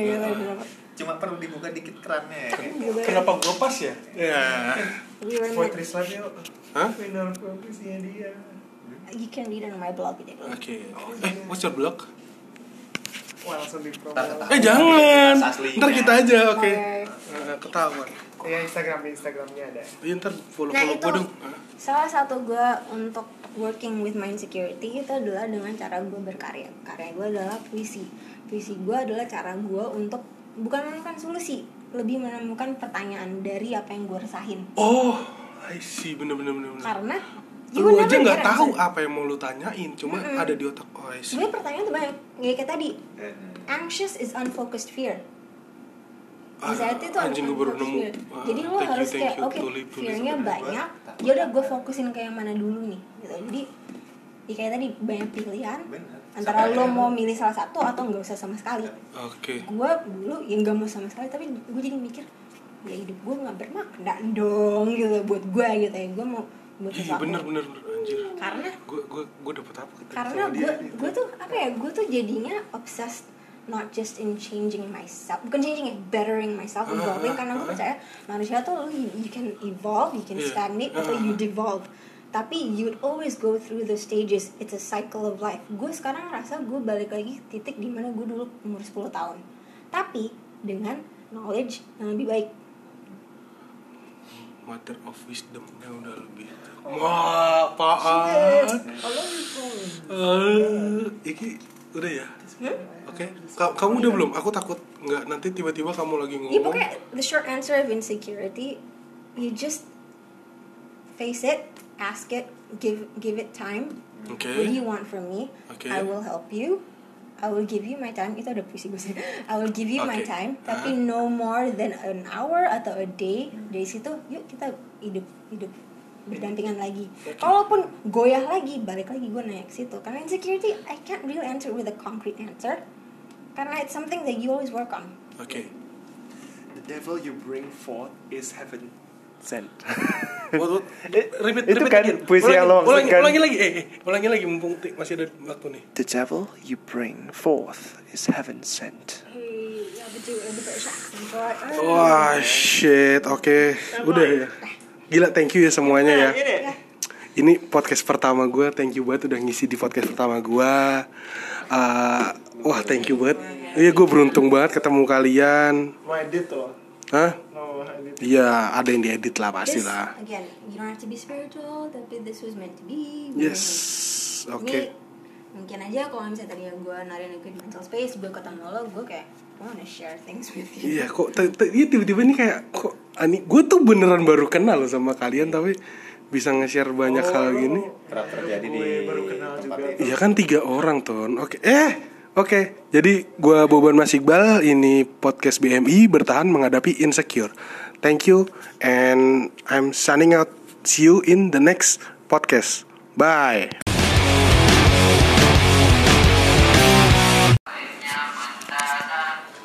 cuma perlu dibuka dikit kerannya ya. Gitu. Kenapa gue pas ya? ya Poetry Slam yuk. Hah? Winner puisinya dia. you can read on my blog jadi. Oke. Eh what's your blog? Wah langsung di eh jangan. Ntar kita aja oke. Oke. Eh, ketahuan Ya Instagram Instagramnya ada. iya ntar follow Nah, follow itu- gue dong. Ah. salah satu gue untuk working with my insecurity itu adalah dengan cara gue berkarya. Karya gue adalah puisi. Puisi gue adalah cara gue untuk bukan menemukan solusi lebih menemukan pertanyaan dari apa yang gue resahin. Oh I see. Bener bener bener, bener. karena lu will aja nggak tahu apa yang mau lu tanyain cuma ada di otak. Oh I see. Sebenarnya pertanyaan tuh banyak. Ya kayak tadi Eh, anxious is unfocused fear Anxiety itu anjing gue baru nemu Jadi lo you, harus kayak oke fearnya banyak. Ya udah gue fokusin ke yang mana dulu nih. Gitu. Jadi ya kayak tadi banyak pilihan. Bener. Antara Sampai lo mau milih salah satu atau nggak usah sama sekali. oke Gue dulu yang nggak mau sama sekali tapi gue jadi mikir ya hidup gue nggak bermakna dong gitu buat gue gitu ya gue mau buat iya bener bener bener, anjir karena gue gue gue dapet apa karena gue gue tuh apa ya gue tuh jadinya obsessed not just in changing myself bukan changing it bettering myself Ah, evolving ah, karena gue ah. percaya manusia tuh you, you can evolve you can Iya. stagnate atau you devolve. Tapi you would always go through the stages. It's a cycle of life. Gue sekarang ngerasa gue balik lagi titik di mana gue dulu umur 10 tahun. Tapi dengan knowledge yang lebih baik. Mother of wisdomnya udah lebih wah apaan? Eh iki udah ya oke Ka- kamu udah belum aku takut nggak nanti tiba-tiba kamu lagi Ya ngomong pokoknya the short answer of insecurity, you just face it, ask it, give give it time. oke What do you want from me? Oke. I will help you. I will give you my time. Itu ada puisi gue sih. I will give you my Oke. time, tapi Ah. no more than an hour atau a day. Dari situ, yuk kita hidup hidup berdampingan lagi. Kalaupun goyah lagi, balik lagi gue naik situ. Karena insecurity, I can't really answer with a concrete answer. Karena it's something that you always work on. oke devil you bring forth is heaven sent. What, what? Repeat, itu repeat kan again. puisi ulangi, yang lo ulangi, maksudkan. ulangi lagi, eh, eh, ulangi lagi mumpung masih ada waktu nih. The devil you bring forth is heaven sent. Hey, you have to do it in the British accent, right? Wah, shit, oke, udah ya. Gila, thank you ya semuanya ya. Ini podcast pertama gue, thank you banget udah ngisi di podcast pertama gue. Uh, wah, thank you banget. Iya, gue beruntung banget ketemu kalian. Mau edit tuh. Hah? Iya, ada yang diedit lah pasti lah. again, you don't have to be spiritual, tapi this was meant to be. Yes, oke. Ini mungkin aja kalau misalnya tadi gue narin ke mental space, gue ketemu lo, gue kayak I wanna share things with you. Iya kok iya, tiba-tiba ini kayak kok ani gue tuh beneran baru kenal loh sama kalian tapi bisa nge-share banyak hal gini. kerap terjadi di Gue baru kenal tempat juga. itu. Iya kan tiga orang ton. Oke. Eh, oke. Jadi gua Boban Mas Iqbal ini podcast BMI bertahan menghadapi insecure. Thank you and I'm signing out. See you in the next podcast. Bye.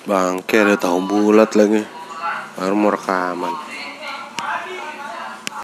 Bangke ada tahu bulat lagi. Baru mau rekaman.